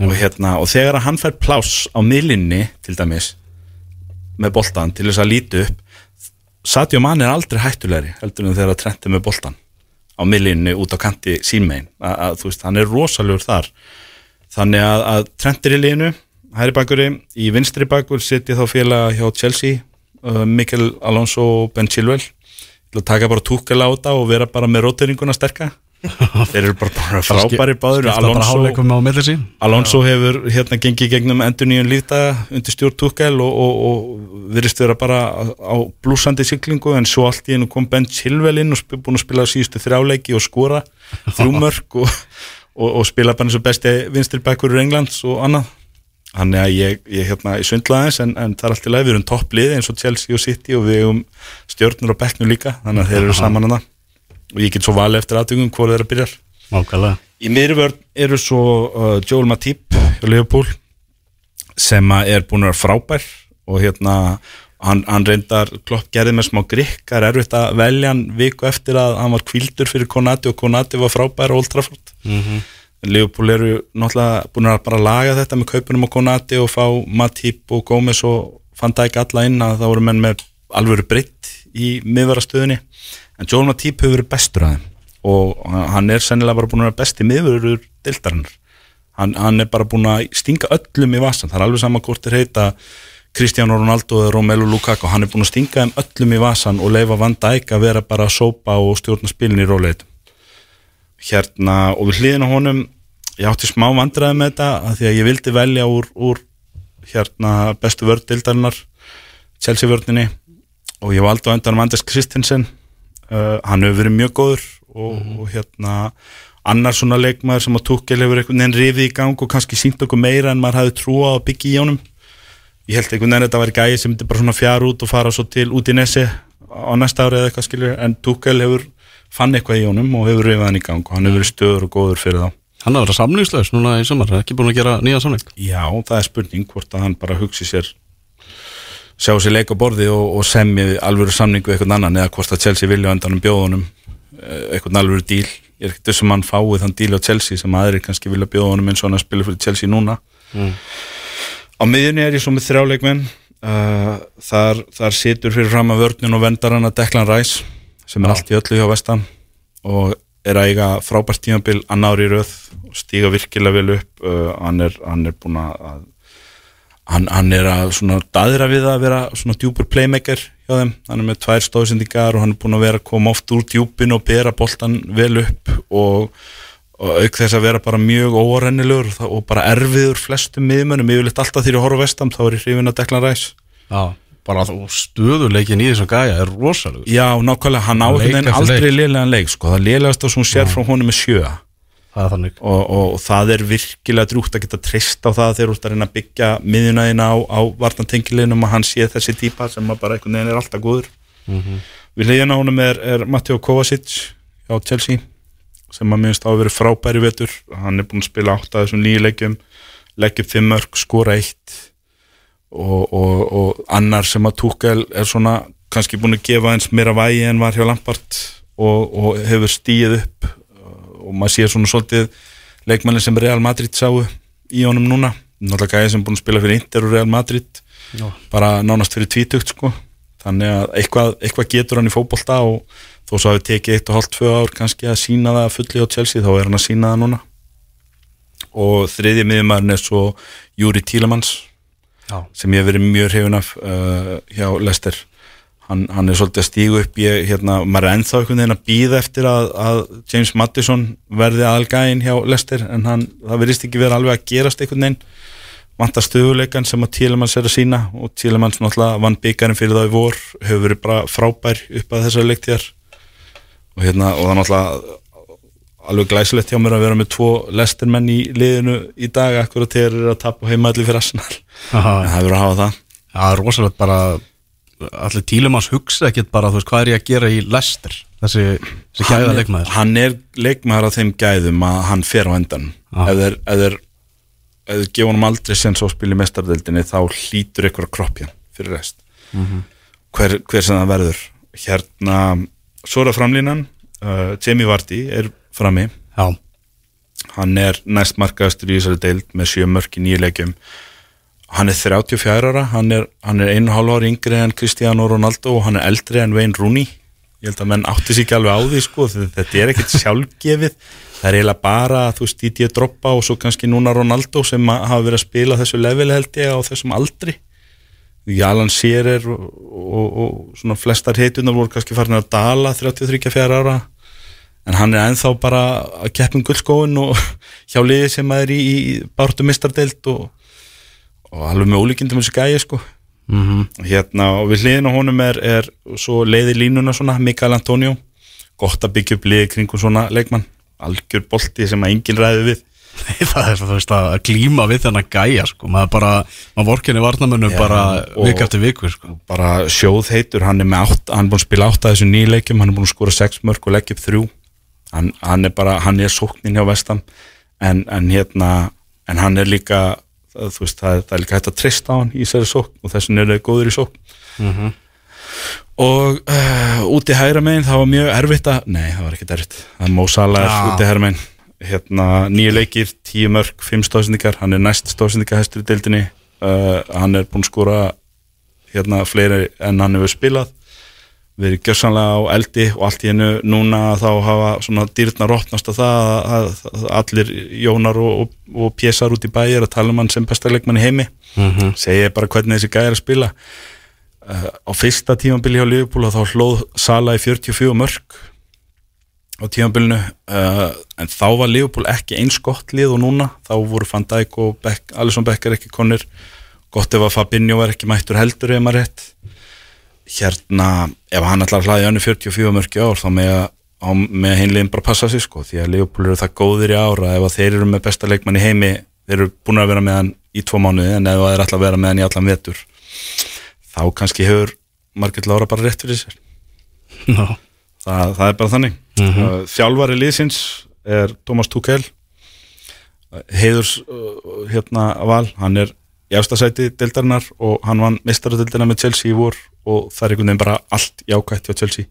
Og, hérna, og þegar hann fær pláss á miðlinni til dæmis með boltan til þess að líti upp Sadio Mann er aldrei hættulegri heldur en þegar að trendi með boltan á miðlinni út á kanti sínmein að, þú veist, hann er rosalegur þar. Þannig að, að trendir í liðinu hæri bakuri, í vinstri bakur setja þá félaga hjá Chelsea uh, Mikkel Alonso og Ben Chilwell til að taka bara túkala á þetta og vera bara með róteiringuna sterka. Þeir eru bara, frábæri báður Alonso, Alonso hefur hérna gengið gegnum endur nýjum lífdaga undir stjórn Tuchel og, og, og virðist vera bara á, blúsandi siglingu en svo allt í hennu kom Ben Chilwell inn og búin að spila síðustu þrjáleiki og skora þrjúmörk og, og, og spila bara eins og besti vinstilbækur í Englands og annað Þannig að ég, ég hérna í sundlaðins en, en það er allt í leið, við erum topplið eins og Chelsea og City og við erum stjórnur á bekknu líka, þannig að þeir eru saman hana og ég get svo valið eftir aðtöngum hvort þeir að byrjar. Nákvæmlega Í miðurvörn eru svo uh, Joel Matip hjá Liverpool sem er búin að vera frábær og hérna hann, hann reyndar klopp gerði með smá grikk það er erfitt að velja hann viku eftir að hann var kvildur fyrir Konati og Konati var frábær á Old Trafford Mhm. en Liverpool eru náttúrulega búin að bara laga þetta með kaupunum á Konati og fá Matip og Gómez og fann það ekki alla inn að það voru menn með alvöru breytt í miðvarastöðunni. En Joel Matip hefur verið bestur að þeim og hann er sennilega bara búin að vera besti miðvörur deildarinnar. Hann, hann er bara búin að stinga öllum í vasan, það er alveg sama hvort er heita Cristiano Ronaldo eða Romelu Lukaku. Hann er búin að stinga þeim öllum í vasan og leifa Van Dijk að vera bara að sópa og stjórna spilin í róleitum hérna og við hliðin á honum ég átti smá vandræði með þetta af því að ég vildi velja úr, úr hérna bestu vörð deildarinnar Chelsea vörðinni og ég valdi á endan Anders Christensen. Uh, hann hefur verið mjög góður og, og hérna annar svona leikmaður sem að Tukkel hefur einhvern veginn rifið í gang og kannski sínt okkur meira en maður hafði trúa að byggja í honum. Ég held einhvern veginn að þetta væri gæði sem myndi bara svona fjara út og fara svo til út í nesi á næsta ári eða eitthvað skilur en Tukkel hefur fann eitthvað í honum og hefur rifið hann í gang og hann hefur verið stöður og góður fyrir þá. Hann har verið samlingslaus núna í sumar, ekki búin að gera nýja samling Já, það er spurning hvort að hann bara hugsi sér sjá sér leik á borði og, og semmi alvöru samning við eitthvað annan eða hvort að Chelsea vilja endan um bjóðunum eitthvað alvöru díl ég er ekkert þessum hann fáið þann díl á Chelsea sem aðri kannski vilja bjóðunum eins og hann að spila fyrir Chelsea núna. Á miðjunni er ég svo með þrjáleikmenn uh, þar, þar situr fyrir fram að vörnun og vendar hann að Declan Rice sem er allt í öllu hjá vestan og er að eiga frábært tímabil annári í röð og stíga virkilega vel upp uh, hann, er, hann er búin að hann, hann er að svona daðra við að vera svona djúpur playmaker hjá þeim, hann er með tvær stóðsendingar og hann er búin að vera að koma oft úr djúpin og bera boltan vel upp og, og auk þess að vera bara mjög órennilegur og, og bara erfiður flestum miðmönnum, yfirleitt alltaf þegar ég horfa vestam þá er ég hrifin að Declan Rice. Já, bara stöðuleikin í þessum gæja er rosalegur. Já, nákvæmlega, hann á Leik einhvern veginn eftir aldrei liðlegan leik sko, það liðlegast að svona sér frá honum með sjö. Það þannig. Og, og það er virkilega drúgt að geta treyst á það þegar þú ert að reyna að byggja miðjunæðina á, á vartantengilinum að hann sé þessi típa sem bara einhvern veginn er alltaf góður. Við hliðina á honum er, er Matteo Kovacic á Chelsea sem að minnst á að vera frábæri vetur. Hann er búin að spila átt að þessum nýju leikjum leggja upp fimm mörg, skora eitt og, og, og annar sem að Tuchel er svona kannski búin að gefa eins meira vægi en var hjá Lampard og, og hefur stíð upp og maður sér svona svolítið leikmanni sem Real Madrid sáu í honum núna. Náttúrulega gæði sem búin að spila fyrir Inter og Real Madrid Já. bara nánast fyrir tvítugt sko. Þannig að eitthvað, eitthvað getur hann í fótbolta og þó svo hafi tekið eitt og hálft tvö ár kannski að sína það fulli á Chelsea þá er hann að sína það núna. Og þriðji miðjumæðurinn er svo Júri Tílemans Já. sem ég hef verið mjög hrifin af uh, hjá Lester. Hann, hann er svolítið að stígu upp ég, hérna, maður er ennþá einhvern veginn að býða eftir að, að James Madison verði aðalgæðin hjá Lester en hann, það verðist ekki verið alveg að gerast einhvern veginn. Vantar stöðuleikan sem að Tílemans er að sína og Tílemans náttúrulega vann byggarinn fyrir það í vor hefur verið bara frábær upp að þessari leiktíðar og hérna og það er náttúrulega alveg glæsilegt hjá mér að vera með tvo lestermenn í liðinu í dag akkurat þegar þeir eru að tapa heimaðli fyrir Arsenal en það verður að hafa það. Það er rosalegt bara allir tílumans hugsa ekkert bara veist hvað er ég að gera í Lester þessi, þessi gæða Hann leikmaður. hann er leikmaður af þeim gæðum að hann fer á endan ef þeir gefa honum aldrei sem svo spil í mestardeldinni þá hlýtur ykkur að kroppja fyrir rest. Mhm. hver, hver sem það verður. Hérna, svo er það framlínan. Uh, Jamie Vardy er frammi. Já, hann er næst markaðastur í þessari deild með sjö mörk í nýju leikjum hann er 34 ára hann er, hann er einu hálf ári yngri en Cristiano Ronaldo og hann er eldri en Wayne Rooney. Ég held að menn átti sér ekki alveg á því sko, þetta er ekkert sjálfgefið. Það er eiginlega bara, þú veist, Didier Droppa og svo kannski núna Ronaldo sem að hafa verið að spila þessu level held ég á þessum aldri. Jalan Shearer og, og, og svona flestar heitunar voru kannski farin að dala 33-4 ára. En hann er ennþá bara að keppum guldskóin og hjá liði sem að er í, í bártu mistardeild og, og alveg með ólíkindum þessu gæi sko. Mm hérna og við hliðin á honum er, er svo leiði línuna svona Mikael Antonio. Gott að byggja upp liði kringum svona leikmann. Algjör bolti sem að enginn ræði við. Það er þú veist að glíma við þennan gæja sko, maður bara, maður vorkinni varnamönnum Já, bara vik eftir viku sko. bara sjóð heitur, hann er með átt hann er búin að spila átt að þessu nýleikjum hann er búin að skora sex mörg og leggja upp þrjú. Hann, hann er bara, hann er sóknin hjá vestam en, en hérna en hann er líka það, veist, það, það er líka hægt að treysta á hann í þessari sókn og þessin er góður í sókn. Og uh, úti hægra megin það var mjög erfitt að nei, það var ekki erfitt, það er er Já. úti hægra megin. Hérna, nýju leikir, tíu mörg fimm stóðsendingar, hann er næst stóðsendingahestur í deildinni. Uh, hann er búin að skora hérna fleiri en hann hefur spilað verið gjörsanlega á eldi og allt í hennu núna þá hafa svona dýrnar opnast á það að, að, að allir Jónar og, og, og pjessar út í bæi er að tala um hann sem besta leikmann í heimi. Mhm. segja bara hvernig þessi gæði er að spila. Uh, á fyrsta tímabili hjá Liverpool þá hlóð Sala í 44 mörg á tímabilinu. Uh, en þá var Liverpool ekki eins gott lið og núna. Þá voru Van Dijk og Beck, Alisson Becker ekki konir gott ef að Fabinho var ekki mættur heldur ef maður rétt hérna, ef hann ætlar að hlaði önnu 44 mörg í ár þá með með hinlegin bara passa sig sko því að Leopold eru það góðir í ára ef þeir eru með besta leikmann í heimi þeir eru búin að vera með hann í tvo mánuði en ef það er alltaf að vera með hann í allan vetur þá kannski hefur Margit Lára bara rétt fyrir sér. Já. það, það er bara þannig. Uh, þjálfari liðsins er Thomas Tuchel. Heiðurs uh, hérna val, hann er í efstasæti deildarinnar og hann vann mistaradildina með Chelsea í vor og það er einhvern veginn bara allt jákvætt hjá Chelsea.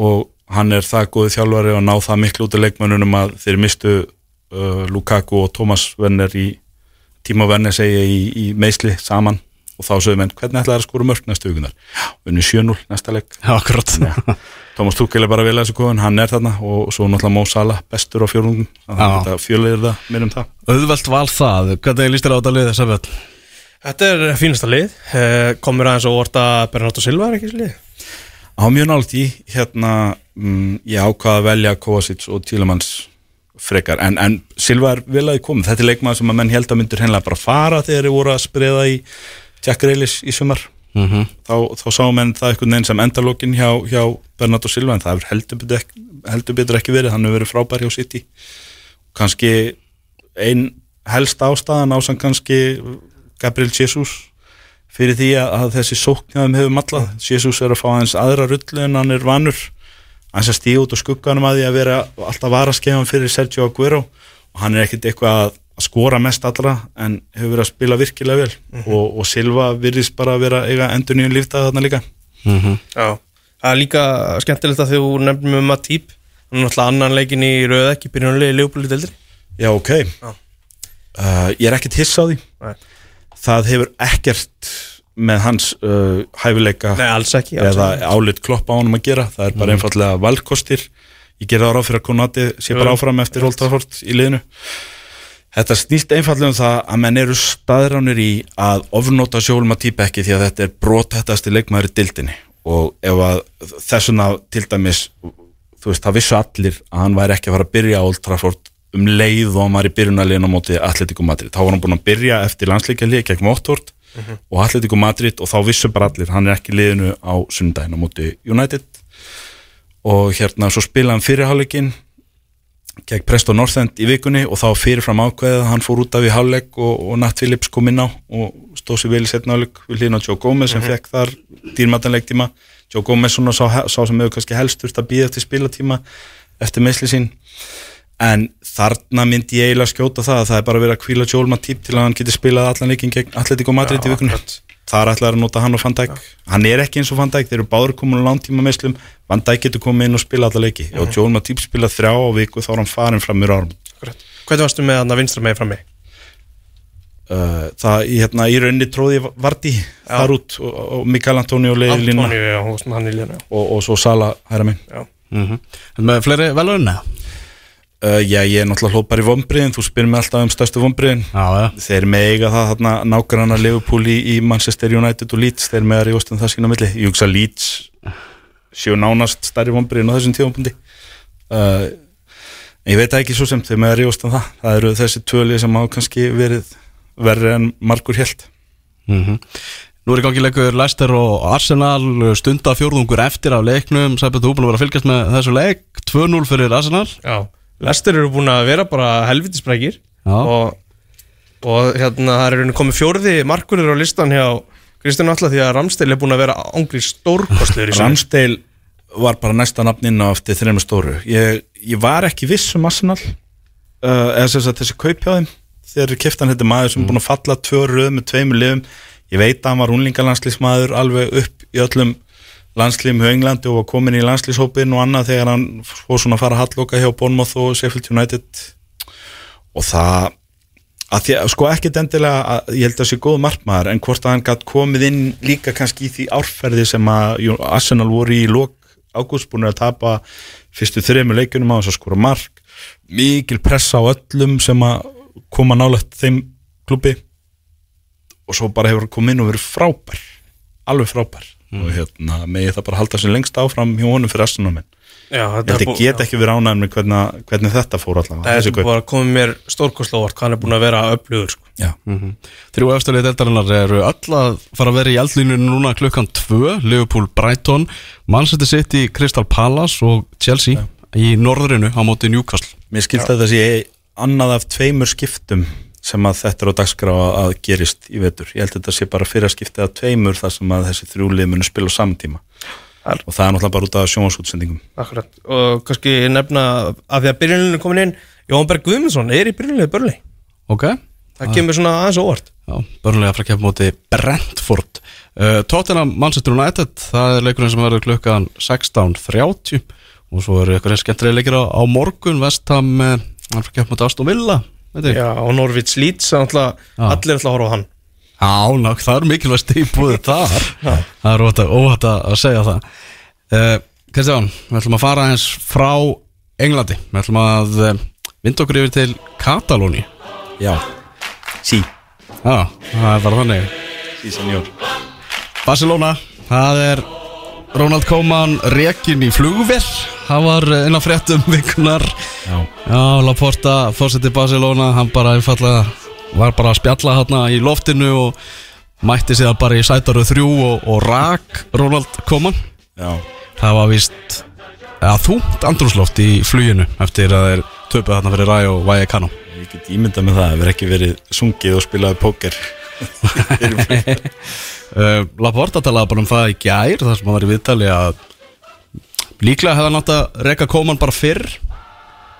Og hann er það góði þjálfari og ná það miklu út af leikmönnunum að þeir mistu uh, Lukaku og Thomas Werner í Timo Werner segja í, í meisli saman. Og þá sögum enn hvernig ætlaði að skora mörg næstu hugunar unni 7-0 næsta leik. Akkurat. Thomas Tuchel er bara vel að þessu kóðun, hann er þarna og svo náttúrulega Mo Salah bestur á fjórungum þannig að þetta fjölir það mér um það. Auðvelt val það, hvernig líst þér á þetta lið þess að völd? Þetta er fínasta lið. Uh, Komur aðeins og orta Bernardo Silva er ekki þessi lið á mjög nált í hérna mm, ég ákvaða að velja Kovacic og Tílemans frekar. En, en Silva er vel að komið. Þetta er leikmaður sem að menn held að myndur hennilega bara fara þegar þeir voru að spreða í Jack Reilis í sumar. Mm -hmm. þá, þá sáum menn það einhvern veginn sem endalókin hjá, hjá Bernardo Silva en það hefur heldur betur ekki, heldur betur ekki verið. Hann hefur verið frábær hjá City. Kannski ein helst ástæðan ásang kannski Gabriel Jesus fyrir því að, að þessi sóknjaðum hefur mallað. Jesus er að fá aðeins aðra rullu en hann er vanur. Aðeins að stíða út og skugganum að því að vera alltaf varaskefan fyrir Sergio Aguero. Og hann er ekkit eitthvað að skora mest allra en hefur verið að spila virkilega vel. Og, og Silva virðist bara að vera eiga endur nýjum líftað þarna líka. Já. Það er líka skemmtilegt að þú nefnum um að típ Hann er náttúrulega annan leikin í ekki Byrjunarlegi Leopold deildri Já, ok. Já. Uh, Ég er ekkit hissa á því. Nei. Það hefur ekkert með hans uh, hæfileika Nei, alls ekki eða álit kloppa á honum að gera. Það er bara einfallega valkostir. Ég gerði það ráð fyrir að Konati sé bara Jú. áfram eftir Old Trafford í liðinu. Þetta snýst einfallega um það að menn eru staðránir í að ofnóta sjólum að típa ekki því að þetta er brothættasti leikmaður í dildinni og ef að þessuna til dæmis þú veist, það vissu allir að hann væri ekki að fara að byrja Old Trafford um leið og var í byrjunarliðin á móti Atletico Madrid, þá var hann búin að byrja eftir landsleikjalið gegn Votvort og Atletico Madrid og þá vissu bara allir hann er ekki liðinu á sundaginn á móti United. Og hérna svo spilaði hann fyrirháleikin gegn Preston North End í vikunni og þá fyrirfram ákveðið hann fór út af í hálfleik og, og Nat Phillips kom inn á og stóð sér vel í setna hálfleik við hlýðin á Joe Gomez sem fekk þar dýrmatanleiktíma Joe Gomez svona sá, sá sem hefur kannski helst þurft að býða eftir spilatíma eftir meðsli sín en þarna myndi ég eiginlega skjóta það að það er bara verið að kvíla Joel Matip til að hann geti spilað allan leikin gegn Atletico Madrid í vikunni. þar ætlaði að nota hann og Van Dijk. Hann er ekki eins og Van Dijk, þeir eru báður komin á langtíma meðslum, Van Dijk getur komið inn og spila alla leiki, og Joel Matip spilað þrjá á viku þá er hann farin fram mér árum. Hvernig varstu með hann að vinstra megin frammi? uh, það í, hérna, í rauninni tróði Vardí þar út og, og Mikael leiði já, var hann í lína og, og svo Sala hæra minn. Mm -hmm. Með fleiri velurinn? Uh, já, ég er náttúrulega hlópar í vombriðin þú spyrir mig alltaf um stærstu vombriðin Já, já. Þeir með eiga það þarna nágranna Liverpool í, í Manchester United og Leeds þeir með að rífast um það sína milli. Ég hugsa Leeds séu nánast stærri vombriðin á þessum tífampundi uh, ég veit ekki svo sem þeir með að rífast um það. Það eru þessi tvöli sem hafa kannski verið verri en margur helt mm Nú er í gangi leikur Leicester og Arsenal stunda fjórðungur eftir af leiknum. Sæbjörn, þú búin að vera að fylgjast með þessu leik. 2-0 fyrir Arsenal. Já, Lester eru búin að vera bara helvitisbrækir Já. og, og hérna það er rauninni komið fjórði markurður á listan hjá Kristján Alla því að Ramstil er búin að vera ángri stórkostlegur í sinni. Ramsdale var bara næsta nafninn á eftir þreymur stóru ég, ég var ekki viss um Arsenal uh, eða sem sagt þessi kaup hjá þeim þegar keftan þetta maður sem er búin að falla tvö röð með tveimur liðum ég veit að hann var unlingalandslismadur alveg upp í öllum landslíðum hjá Englandi og var komin í landslíðshópin og annað þegar hann fór svona að fara að halloka hjá Bournemouth og Sheffield United. Og það að því að sko ekkit endilega að ég held að það sé góð markmaður en hvort að hann gætt komið inn líka kannski í því árferði sem að jú, Arsenal voru í lok ágúst búin að tapa fyrstu þrejum leikunum á þess að skora mark. Mikil pressa á öllum sem að koma nálægt þeim klubbi og svo bara hefur komið inn og verið frábær alveg frábær og hérna megi það bara halda sér lengst áfram hjá honum fyrir Arsenal menn Já, ég þetta held ég bú- get ekki verið ánægð með hvernig, hvernig þetta fór allavega Það þessi er bara komið mér stórkostlega hvað hann er búin að vera öflugur sko. Já. Þrjú eftirlið deltarinnar eru öll að fara að vera í eldlínu núna klukkan 2 Liverpool Brighton, Manchester City Crystal Palace og Chelsea í norðrinu á móti Newcastle. Mér skilst að það sé annað af tveimur skiptum sem að þetta er á dagskrá að- að gerist í vetur. Ég held að þetta sé bara fyrir að skipta af tveimur þar sem að þessi þrjúlið munu spila á samtíma. Al- Og það er náttúrulega bara út af sjónvarsútsendingum. Akkurat Og kannski nefna að því að byrjuninu er komin inn Jón Berg Guðmundsson er í byrjuninu börli Ok, Það kemur svona aðeins óvart já, börnlega frá kemur móti Brentford uh, Tottenham Manchester United það er leikurinn sem verður klukkan 16.30 og svo eru eitthvað skemmtilega leikir á, á morgun Vestham, uh, hann frá kemur móti Aston Villa. Já, og Norvits Leeds. Allir ætla að horfa á hann Já, ná, það er mikilvægt stíðbúið þar Það er óhætt að, óhætt að segja það uh, Kristján, við ætlum að fara eins frá Englandi Við ætlum að uh, vinda okkur yfir til Katalóni Já. Sí. Já, það er bara þannig Sí, senjór. Barcelona, það er Ronald Koeman rekin í flugvél Það var inn á fréttum vikunar Já. Já, Laporta, fórseti Barcelona Hann bara einfallega var bara að spjalla hérna í loftinu og mætti sig bara í sætaru þrjú og, og rak Ronald Koeman Já. Það var víst eða þúnt andrúsloft í fluginu eftir að þeir töpuð þarna fyrir Ræ og Væja Kano Ég get ímyndað með það að vera ekki verið sungið og spilaði póker. Uh, Laporta talaði bara um það í gær þar sem hann var í viðtali að líklega hefði hann átt að reka Koeman bara fyrr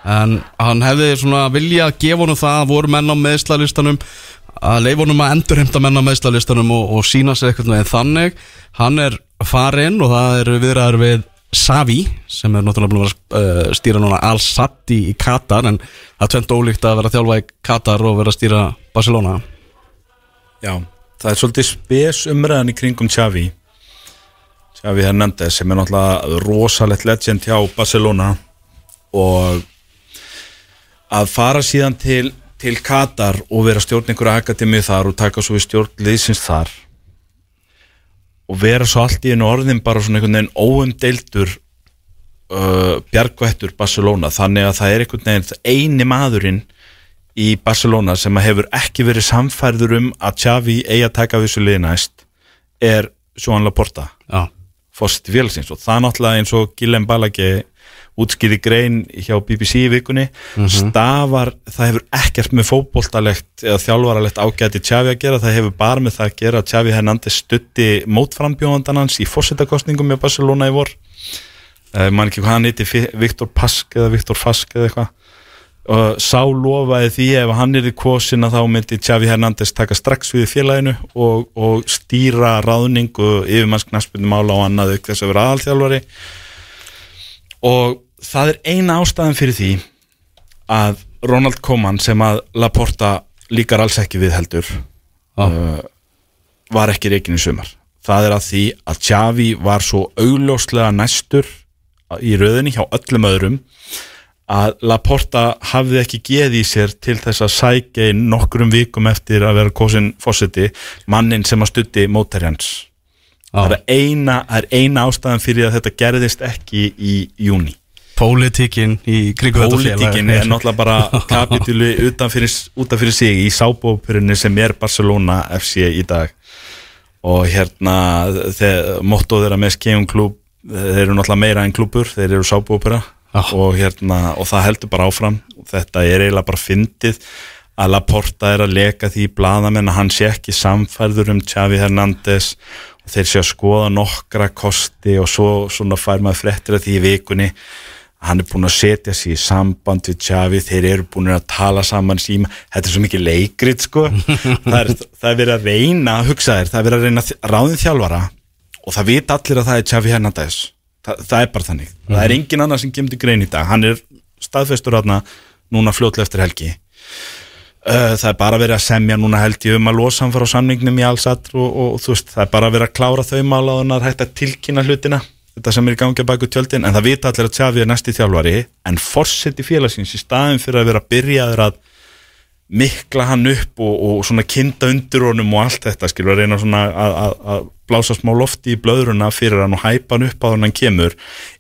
en hann hefði svona viljað gefa honum það að voru menn á meðslalistanum að leifa honum að endurheimta menn á meðslalistanum og, og sína sig eitthvað en þannig. Hann er farinn og það eru viðræður við Savi sem er náttúrulega búin að vera að uh, stýra núna Al-Satti í Katar en það er tvent ólíkt að vera að þjálfa í Katar og vera að stýra Barcelona Já, það er svolítið spes umræðan í kringum Xavi. Xavi Hernández sem er náttúrulega rosalegt legend hjá Barcelona. Og að fara síðan til, til Katar og vera stjórn einhverja akademið þar og taka svo við stjórn liðsins þar. Og vera svo allt í einu orðin bara svona einhvern veginn óumdeildur uh, bjargvættur Barcelona. Þannig að það er einhvern veginn eini maðurinn í Barcelona sem að hefur ekki verið samfærður um að Xavi eigi að taka þessu liði næst er Joan Laporta Já, fórst félagsins. Og það náttúrulega eins og Guillem Balagi útskýði grein hjá BBC í vikunni. Stafar, það hefur ekkert með fótboltalegt eða þjálfaralegt ágæti Xavi að gera, það hefur bara með það að gera að Xavi Hernández stutti mótframbjóðandan hans í fórsetakostningum með Barcelona í vor. Uh, mann ekki hvað hann heiti, Viktor Pask eða Viktor Fask eða eitthvað og sá lofaði því ef hann er í kosin að þá myndi Xavi Hernández taka strax við félaginu og, og stýra ráðningu yfirmannsknaspundum ála og annað auk þess að vera aðalþjálfari. Og það er eina ástæðan fyrir því að Ronald Koeman sem að Laporta líkar alls ekki við heldur uh, var ekki reikin í sumar. Það er að því að Xavi var svo augljóslega næstur í röðinni hjá öllum öðrum að Laporta hafði ekki geð í sér til þess að sækja inn nokkrum vikum eftir að vera kosin fósiti mannin sem að stutti mótarjans það er eina, er eina ástæðan fyrir að þetta gerðist ekki í júni pólitíkin í kringu þetta félag. Pólitíkin er náttúrulega bara kapitúli utan fyrir, utan sig í sábópurinu sem er Barcelona FC í dag. Og hérna motto þeirra með skefum klúb þeir eru náttúrulega meira en klúbur þeir eru sábópura Já. og, hérna, og það heldur bara áfram. Þetta er eiginlega bara fyndið að Laporta er að leka því í bladamenn að hann sé ekki samfærður um Xavi Hernández. Og þeir sé að skoða nokkra kosti og svo svona fær maður fréttir af því í vikunni hann er búin að setja sig í samband við Xavi, þeir eru búin að tala saman síma, þetta er svo mikið leikrit sko, það er, það er verið að reyna að hugsa þér, það er verið að reyna að ráðin þjálfara og það vita allir að það er Xavi Hernández, það, það er bara þannig. Það er engin annar sem kemur til grein í dag. Hann er staðfestur þarna núna fljótlega eftir helgi. Uh, það er bara verið að semja núna held ég um að losa hann frá samningnum í allsatr og, og, þú veist, það er bara verið að klára þau mála og hann er hægt að tilkynna hlutina þetta sem er í gangi að baka tjöldin en það vita allir að Xavi er næsti þjálfari en forseti félagsins í staðin fyrir að vera byrjaður að mikla hann upp og, og svona kinda undir honum og allt þetta skilur að reyna svona að, að, að blása smá lofti í blöðruna fyrir hann og hæpa hann upp á hann hann kemur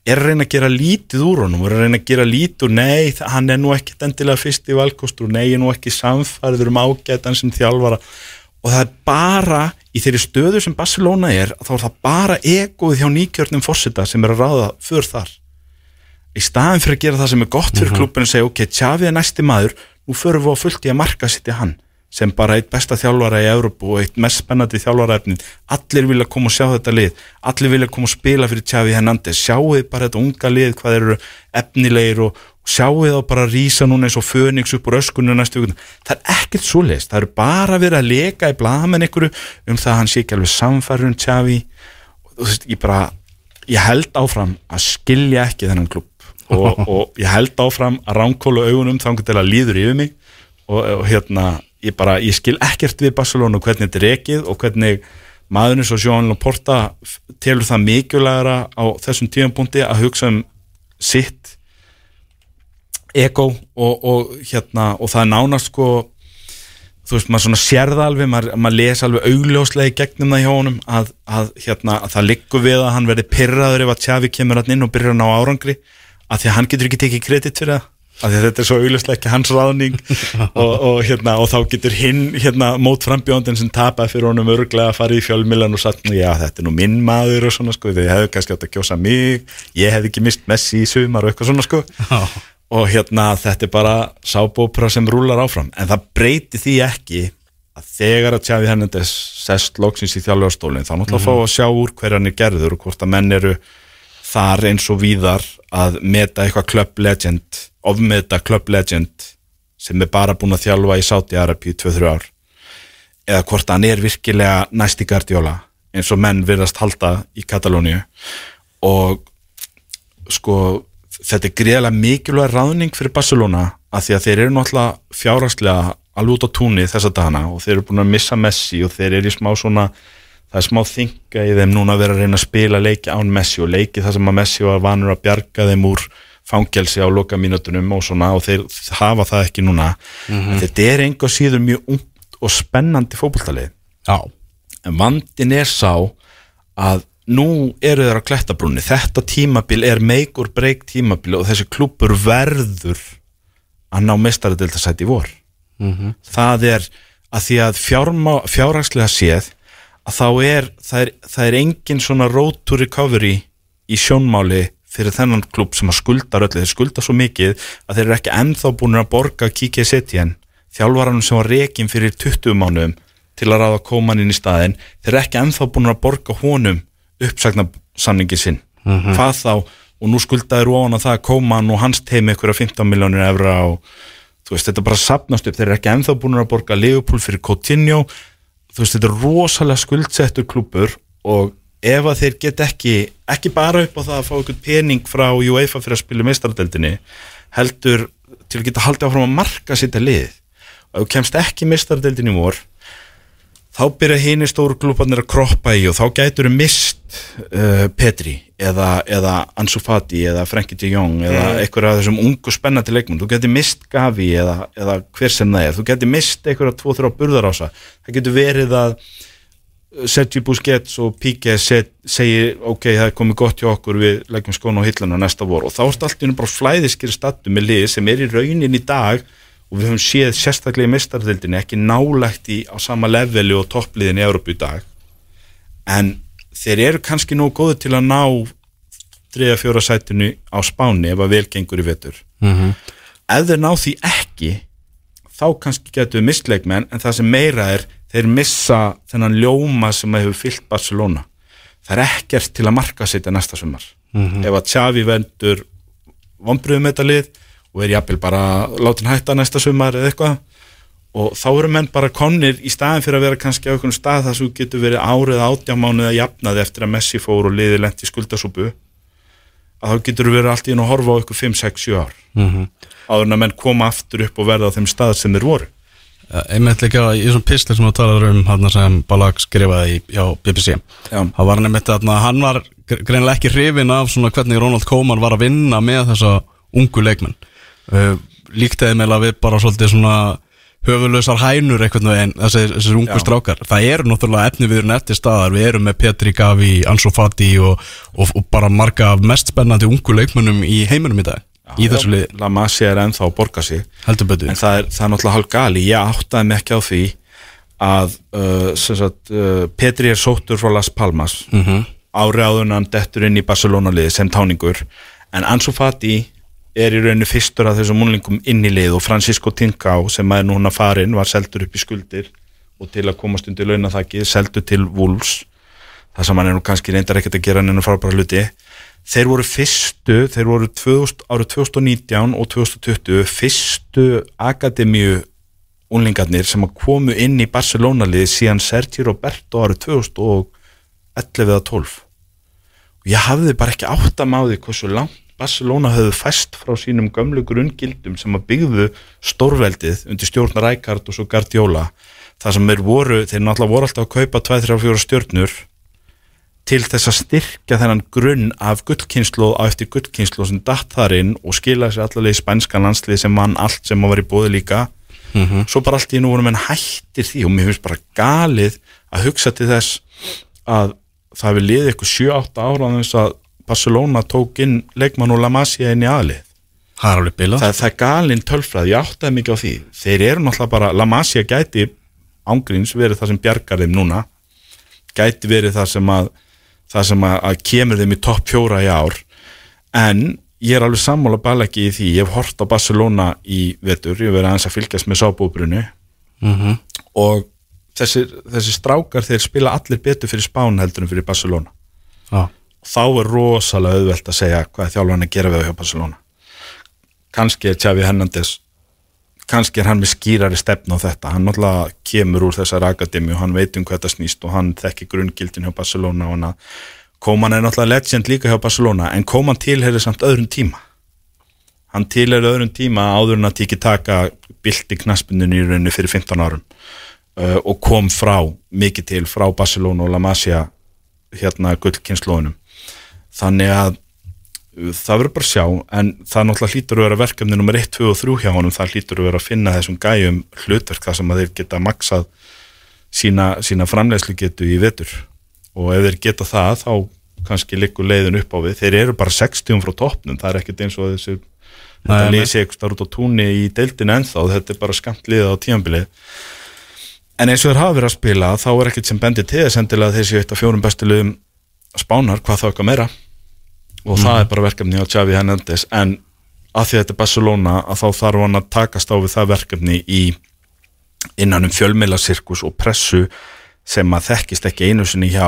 er að reyna að gera lítið úr honum er að reyna að gera lítið úr, nei hann er nú ekkit endilega fyrst í valkostur, nei er nú ekki samfærður um ágætan sem þjálfara. Og það er bara í þeirri stöðu sem Barcelona er, þá er það bara egoið hjá nýkjörnum fórseta sem er að ráða för þar. Í staðin fyrir að gera það sem er gott fyrir mm og segja, ok, Xavi er næsti maður nú förum við á fullt í að marka sitt í hann sem bara eitt besta þjálfara í Európu og eitt mest spennandi þjálfaraefnin allir vilja koma og sjá þetta lið. Allir vilja koma og spila fyrir Xavi Hernandez sjáu þið bara þetta unga lið, hvað eru efnilegir og, og sjáu þið þá bara rísa núna eins og fönings upp úr öskunni næstu vikuna, það er ekkert svo leist það eru bara verið að leka í blamenn ykkur um það að hann sé ekki alveg samfærður um Xavi. Og þú veist, ég bara ég held áfram að skilja ekki þennan klubb og, og ég held áfram að ránkólu augunum þannig til að líður yfir mig. Og, og hérna, ég bara, ég skil ekkert við Barcelona hvernig þetta er ekið og hvernig maðurinn svo Joan Laporta telur það mikilvægara á þessum tímapunkti að hugsa um sitt ego og, og hérna, og það er nánast sko þú veist, maður svona sérða alveg maður, maður lesa alveg augljóslega í gegnum það hjá honum að, að, hérna, að það liggur við að hann verði pyrraður ef að Tjavi kemur hann inn og byrjar hann á árangri að því að hann getur ekki tekið kredit fyrir það. Að þetta er svo augljóslega ekki hans ráðning. Og, og, hérna, og þá getur hinn hérna, mót frambjóndin sem tapar fyrir honum örglega að fara í fjölmilan og sagt, já þetta er nú minn maður og svona sko, þið hefðu kannski átt að kjósa mig. Ég hef ekki mist Messi í sumar og eitthvað svona sko. Og hérna þetta er bara sábópra sem rúlar áfram. En það breyti því ekki að þegar að Xavi Hernandez sest loksins í þjálfarstólinn þá náttúrulega fá að sjá úr hver hann er gerður og hvort að menn eru þar eins og víðar að meta eitthvað club legend ofmeta club legend sem er bara búin að þjálfa í Saudi-Arabi í 2-3 ár. Eða hvort hann er virkilega næsti gardjóla eins og menn virðast halda í Katalóníu. Og sko þetta er greiðlega mikilvæg ráðning fyrir Barcelona að því að þeir eru náttúrulega fjárhagslega alveg út á túnni þessa dagana og þeir eru búin að missa Messi og þeir eru í smá svona það er smá þinga í þeim núna að vera að reyna að spila leiki án Messi og leiki það sem að Messi var vanur að bjarga þeim úr fangelsi á loka mínutunum og svona og þeir hafa það ekki núna. Þetta er einhver síður mjög ungt og spennandi fótboltalið. Já, en vandin er sá að nú eru þeir á klettabrúnni þetta tímabil er make or break tímabil og þessi klúpur verður að ná mestaradildasæti í vor. Það er að því að fjárma, fjárhagslega séð að þá er það, er það er engin svona road to recovery í sjónmáli fyrir þennan klúb sem að skuldar öllu, þeir skulda svo mikið að þeir eru ekki ennþá búin að borga Kike Setien, þjálfaranum sem var rekin fyrir 20 mánuðum til að ráða kóman inn í staðinn, þeir eru ekki ennþá búin að borga honum uppsagna samningi sinn, hvað þá? Og nú skuldaður ofan að það kóman og hans teimi ykkur að 15 miljónir evra og þú veist, þetta bara sapnast upp, þeir eru ekki ennþá búin að borga Leopold fyrir Coutinho þú veist, þetta er rosalega skuldsettur klúpur og ef að þeir get ekki, ekki bara upp á það að fá einhvern pening frá UEFA fyrir að spila meistaradeldinni, heldur til að geta haldið áfram að marka sitt að lið. Og ef þú kemst ekki í meistaradeldinni í vor þá byrja hini stóru klúparnir að kroppa í og þá gætur þú mist uh, Petri eða, eða Ansu Fati eða Frenkie de Jong eða einhver af þessum ungu spennandi leikmenn þú getur mist Gavi eða, eða hver sem það er. Þú getur mist einhver af 2-3 burðarása. Það getur verið að Sergi Busquets og Piqué segir ok, það er komið gott hjá okkur við leggjum skónu á hilluna næsta vor. Og þá er allt einu bara flæðiskir stattu með lið sem er í raunin í dag og við höfum séð sérstaklega í mistardildinni ekki nálægt í á sama leveli og toppliðin í Európu í dag. En þeir eru kannski nóg góði til að ná 3-4 sætinu á spáni ef að vel gengur í vetur. Ef þeir ná því ekki þá kannski getur við mistleikmenn en það sem meira er þeir missa þennan ljóma sem hefur fyllt Barcelona. Það er ekkert til að marka setja næsta sumar. Ef að Xavi vendur vonbröðum þetta lið og er jafnvel bara látin hætta næsta sumar eða eitthvað og þá eru menn bara konir í staðin fyrir að vera kannski á einhvern stað þar sem getur verið árið átjámánuð að jafnaði eftir að Messi fór og liði lent í skuldasúpu að þá getur verið allt í enn að horfa á ykkur 5, 6, 7 ár. Áður en að menn koma aftur upp og verða á þeim stað sem þeir voru. Einmitt líka í þessum pistil sem þú talar um hann sem Balag skrifaði í, á BBC það var nefnitt að hann var gre- greinilega ekki hrifin af svona hvernig Ronald Koeman var að vinna með þessa ungu leikmenn. Líktiði meila við bara svolítið svona höfuleysar hænur einhvern veginn þessir ungu Já. strákar. Það eru náttúrulega efni við erum eftir staðar. Við erum með Petri Gavi, Ansu Fati og, og, og bara marga mest spennandi ungu leikmennum í heiminum í dag í þessu liði, La Masia er ennþá að borga sig. En það er, það er náttúrulega hálf gali ég áttaði mig ekki á því að uh, sagt, uh, Petri er sóttur frá Las Palmas. Ári áður en hann dettur inn í Barcelona liði sem táningur. En Ansu Fati er í rauninu fyrstur af þessum múlingum inn í lið og Francisco Tincao sem er núna farin var seldur upp í skuldir og til að komast undir launathaki seldur til Wolves. Það sem hann er nú kannski reyndar ekkert að gera en frábæra hluti. Þeir voru fyrstu, þeir voru 2000, árið 2019 og 2020 fyrstu akademíu unlingarnir sem komu inn í Barcelona liði síðan Sergi Roberto árið 2011 eða 12 og ég hafði bara ekki átt að máði hversu langt Barcelona höfðu fæst frá sínum gömlu grunngildum sem að byggðu stórveldið undir stjórnar Rækard og svo Guardiola. Það sem þeir voru, þeir náttúrulega voru alltaf að kaupa 2-3-4 stjórnur til þess að styrkja þennan grunn af gullkynslu á eftir gullkynslu sem datt þar inn og skilaði sér allavega í spænskan landslið sem vann allt sem var í bóði líka. Svo bara allt í nú voru menn hættir því og mér finnst bara galið að hugsa til þess að það við liði eitthvað 7-8 ára á þess að Barcelona tók inn leikmann og La Masia inn í aðlið Það er það, það er galinn tölfræð, ég áttaði mikið á því. Þeir eru náttúrulega bara, La Masia gæti ángríns verið það sem bjargar þeim núna gæti verið það sem að það sem að, að kemur þeim í topp fjóra í ár. En ég er alveg sammála bala ekki í því ég hef hort á Barcelona í vetur ég hef verið aðeins að fylgjast með sábúbrunu Mhm. og þessi, þessi strákar þeir spila allir betur fyrir Spán heldur en fyrir Barcelona. Já, þá er rosalega auðvelt að segja hvað er þjálfarni að gera við hjá Barcelona. Kannski er Xavi Hernandez kannski er hann með skýrari stefn á þetta, hann náttúrulega kemur úr þessar akademi og hann veit um hvað þetta snýst og hann þekki grunngildin hjá Barcelona og hann Koman er náttúrulega legend líka hjá Barcelona en Koman tilherir samt öðrum tíma. Hann tilherir öðrum tíma áður en að tíki taka bildi knaspindinu í rauninu fyrir 15 árum. Uh, og kom frá mikið til frá Barcelona og La Masia hérna gullkynnslóðunum þannig að uh, það verður bara að sjá en það náttúrulega hlýtur að vera verkefni nummer 1, 2 og 3 hjá honum. Það hlýtur að vera að finna þessum gæjum hlutverk þar sem að þeir geta maksað sína, sína framleiðslu getu í vetur. Og ef þeir geta það þá kannski liggur leiðin upp á við. Þeir eru bara 60 frá toppnum. Það er ekkert eins og þessi þetta lýsi eitthvað út á túnni í deildinu ennþá. Þetta er bara skamt liðið á tíðanbilið en eins og þeir hafa verið að spila þá er ekkert sem bendir til þess endilega þessi eitt af fjórum bestu liðum spánar hvað þá eitthvað meira. Og það er bara verkefni á Xavi Hernandez en að því að þetta er Barcelona að þá þarf hann að takast á við það verkefni í innan um fjölmeilasirkus og pressu sem að þekkist ekki einu sinni hjá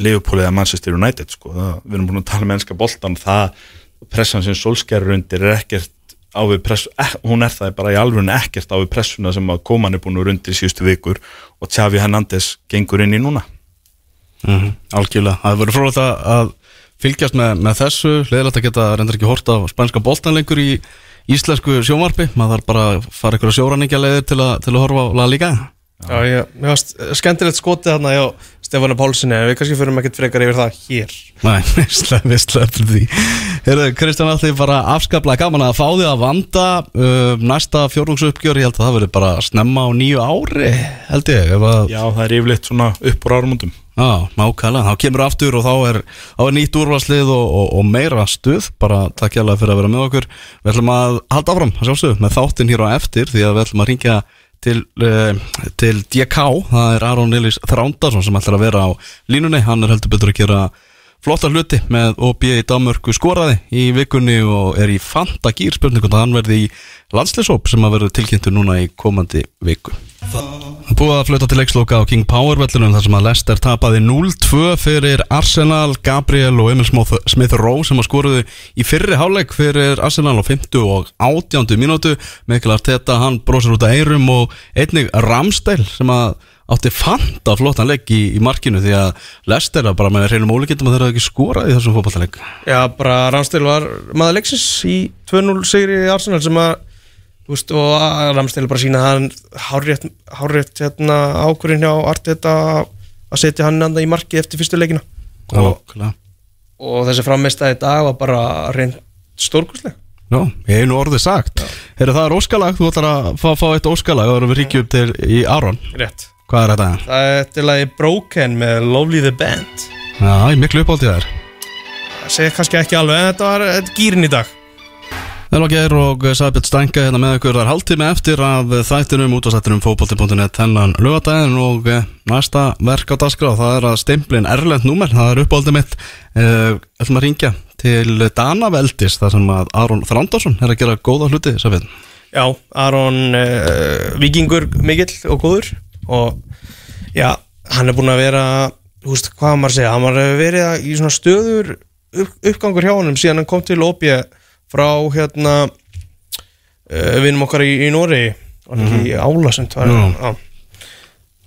Liverpool eða Manchester United sko. það, við erum búin að tala með ennska boltan það pressan sem solskerur undir er ekkert á við pressu, eh, hún er það bara í alveg ekkert á við pressuna sem að koman er búin að undir síðustu vikur og Xavi Hernandez gengur inn í núna Mhm, Algjörlega, það verður frólægt að, fylgjast með, með þessu. Leðilegt að geta reyndar ekki hort á spænska boltan lengur í íslensku sjómarpi Maður þarf bara að fara ykkur að sjóræningja leiðir til, að- til að horfa á La Liga. Já, ég, mér varst skemmtilegt skotið þarna hjá Stefánu Pálssoni en við kannski fyrir ekkert frekar yfir það hér. Nei, visslega, visslega fyrir því. Herðu, Kristján Alli, bara afskaplega gaman að fá því að vanda uh, Næsta fjórðungsuppgjör, ég held að það verður bara snemma á nýju ári Held ég, ef að Já, það er yfirleitt svona upp úr árumundum Já, nákvæmlega, þá kemur aftur og þá er, þá er nýtt úrvarslið og, og, og meira stuð, bara takk hjá fyrir að vera með okkur. Við ætlum að halda áfram, að sjálfsögðu, með þáttinn hér á eftir því að við ætlum að ringja til, uh, til DK, það er Aron Nilis Þrándarsson sem ætlar að vera á línunni, hann er heldur betur að gera flotta hluti með OB í Danmörku skoraði í vikunni og er í fanta gýr spurningum að hann verði í landsleisóp sem að verður tilkynntur núna í komandi viku. Búið að flöta til leiksloka á King Power vellunum þar sem að Leicester tapaði 0-2 fyrir Arsenal, Gabriel og Emil Smith- Smith Rowe sem að skoruðu í fyrri hálfleik fyrir Arsenal á 50 og 80 mínútu. Mikkel Arteta, hann brósir út af eirum og einnig Ramsdale sem að átti fanta flottan leik í, í markinu því að Leicester er bara með reynum ólíkindum að þeirra ekki skorað í þessum fótballleik Já, bara Ramstil var maður leiksins í 2-0 sigri í Arsenal sem að veist, og Ramstil bara sína hann hárrétt, hárrétt hérna, ákvörðin hjá Arteta að setja hann anda í marki eftir fyrstu leikina. Og, og þessi frammestæði dag var bara reynd stórkursleg Já, ég hef nú orðið sagt. Heyrðu, það er óskalag, þú ætlar að fá, fá eitt óskalag og erum við ríkjum til í Aron. Rétt. Hvað er þetta? Það er til að ég Broken með Lovely the Band. Já, ég er miklu uppáldið þær Það segir kannski ekki alveg en þetta var er gýrin í dag Vel og ger og Sæbjörn Stænka hérna með ykkur Það er hálftími eftir af þættinum útastættinum fótbolti.net hennan lögadaginn og eh, næsta verk á dagskrá það er að stemplin erlend númer, það er uppáldið mitt uh, ætlum að ringja til Danaveldis þar sem að Aron Þrándarsson er að gera góða hluti Safin. Já, Aron uh, Vikingur mikill og góður og já, hann er búinn að vera þú veist, hvað á maður að segja, hann var verið í svona stöður upp, uppgangur hjá honum síðan hann kom til OP frá hérna uh, vinum okkar í, í Nóri er ekki í Álasund já.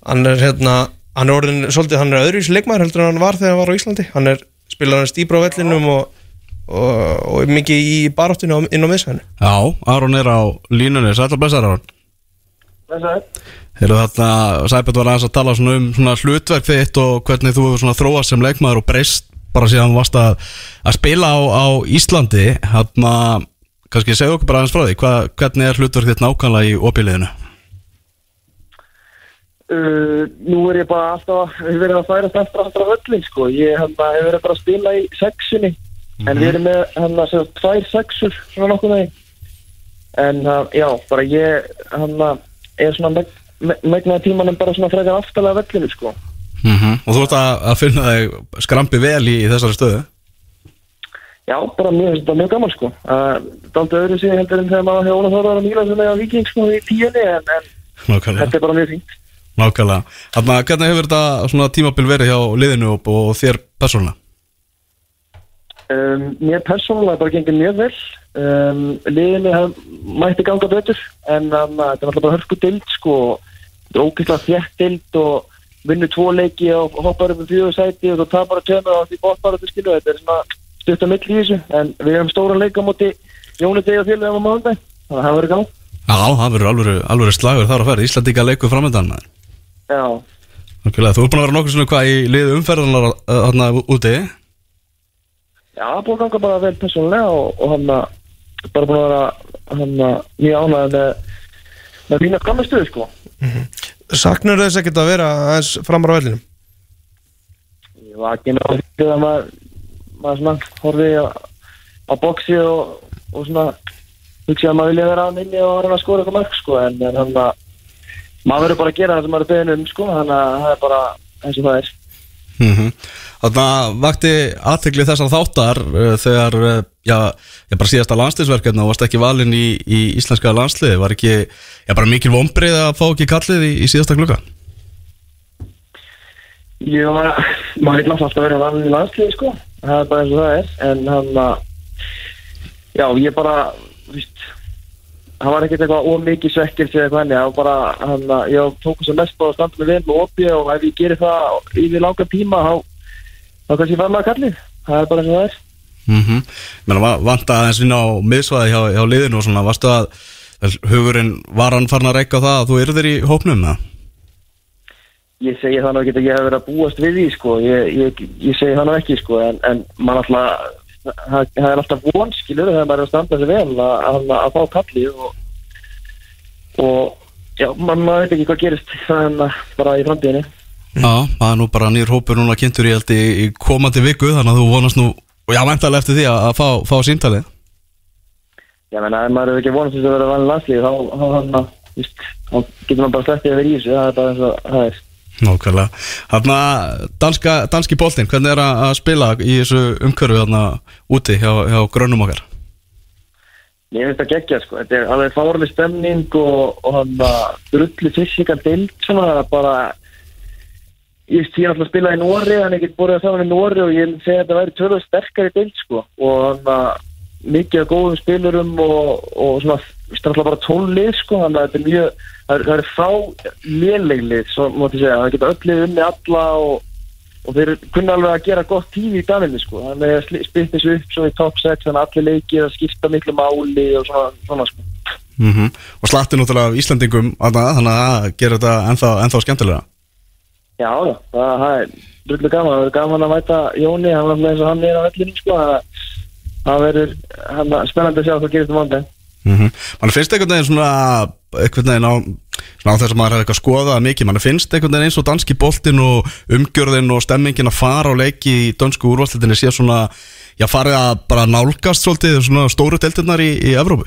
hann? Er hérna hann er orðin, svolítið, hann er öðruvísi leikmaður heldur en hann var þegar hann var á Íslandi. Hann er spilar hann stýpra á vellinum og, og, og er mikið í baráttinu á- inn á miðsvæðinu. Já, Aron er á línunni, sætla blessar Aron. Þess að Þegar þarna, Sæbjörn var aðeins að tala um svona hlutverk þitt og hvernig þú hefur svona þróast sem leikmaður og breyst bara síðan varst að, að spila á, á Íslandi hérna, kannski segja okkur bara aðeins frá því Hva, hvernig er hlutverk þitt nákvæmlega í opiliðinu? Uh, nú er ég bara alltaf hef verið að færa þetta aftur af öllin sko. ég hef hef verið bara að spila í sexunni en við erum með hann að segja tvær sexur svona nokkuð veginn en uh, já, bara ég hann er svona meg, me, megnaði tímanum bara svona frekar aftalega vellinu sko. Mm -hmm. Og þú ert að, að finna þig skrampi vel í, í þessari stöðu? já, bara mjög, þetta er mjög gaman sko. uh, Daldi öðru sig heldur en þegar maður hefur Óla Þórar að mýla sem er á Viking sko, í tíunni en, en þetta er bara mjög fínt Nákvæmlega Þarna, hvernig hefur þetta svona tímabil verið hjá liðinu og, og þér persónulega? Um, mér persónulega bara gengið mjög vel um, liðinni hef, mætti ganga betur en um, þetta alltaf bara hörku dild sko, þetta er ógeðslega þjætt dild og vinnur tvo leiki og hoppar upp um fjögur sæti og þú tapar að töma og því bóttbar að þú skilu þetta er svona stutt að mill í þessu. En við hefum stóra leika á móti Jóni Degi og félagum á mánudag þannig að það verður gáð Já, það verður alveg, alveg slagur þar að ferð. Íslandíka leikur framöndan maður. Já, Nákvæmlega, þú ert búin að vera nokkur svona hvað í liðu umferðanar þarna úti? Já, búið að ganga bara vel persónulega og, og hann að bara búin að vera hann að mjög ánægð með með mína skammistuðu sko Saknar þess ekkert að vera aðeins framar á vellinum? Ég var ekki með því að maður, maður svona horfið á, á boxi og, og svona hugsi að maður vilja vera hann inni og reyna að skora eitthvað mörg sko en, hann að maður verður bara að gera það sem maður er beðin um sko þannig að það er bara eins og það er mm Þarna vakti aðtekli þessar þáttar uh, þegar, uh, já, já, bara síðasta landsliðsverkefna og varst ekki valinn í, í íslenska landsliði, var ekki, já, bara mikil vombrið að fá ekki kallið í, í síðasta klukka Ég var, maður vil alltaf vera vann í landsliði sko. Það er bara eins og það er. En hann að já ég bara víst, það var ekkert eitthvað ómikið svekkir til eitthvað henni, það var bara hann að ég tók að mest bara að standa með vel með opið og ef ég gerir það yfir langa tíma þá, þá kannski fær maður kallið það er bara eins og það er. Mm -hmm. Menna, vant að aðeins vinna á miðsvæði hjá, hjá liðinu og svona, varstu að hugurinn, var hann farin að reyka á það að þú yrðir í hópnum með ég segi það nú ekki að ég hef verið að búast við því sko, ég, ég, ég segi það nú ekki sko, en, en mann alltaf það það er alltaf vonskilur þegar maður er að standa sig vel að, að, fá kallið og, og já, maður veit ekki hvað gerist að bara í framtíðinni. Já, það er nú bara nýr hópur núna kynntur í, í, í komandi viku þannig að þú vonast nú, og já, mæntalega eftir því að, að fá, fá síntalið ég menna, ef maður er ekki vonast þess að vera vann landslið þá, þá, víst, þá getur maður bara sleppið að vera í þessu, það er bara eins og það er Nákvæmlega. Þarna, danska, danski boltinn, hvernig er að spila í þessu umhverfi þarna úti hjá, hjá grönnum okkar? Ég finnst það geggja sko, þetta er alveg fárlega stemning og, og hann að drullu fysikal dild svona, það er bara ég er alltaf að spila í Nóri þannig ég get borðið að saman í Nóri og ég segi að þetta væri tölvöld sterkari dild sko. Og hann að mikið góðum spilurum og, og svona, alltaf bara tónlið sko, þannig að þetta er mjög það er, er frá léleglið svo mátti segja, það geta öll lið unni alla og og þeir kunna alveg að gera gott tími í dagvinni sko, þannig að spilt þessu upp svo í top 6, þannig að allir leikir að skipta miklu máli og svona, svona sko. Mm Og slatti náttúrulega af Íslandingum þannig að gerir þetta ennþá, ennþá skemmtilega Já, það, það er drullu gaman, það er gaman að mæta Jóni, hann er alltaf eins og hann er á vellinu sko, það, það verður spennandi að sjá hvað gerist um vandi. mm -hmm. Man finnst einhvern veginn svona einhvern veginn á, á þess að maður er eitthvað að skoða mikið, man finnst einhvern veginn eins og danski boltinn og umgjörðin og stemmingin að fara og leiki í dönsku úrvarsleitinni sé svona, já farið að bara nálgast svolítið svona stóru deltirnar í, í Evrópu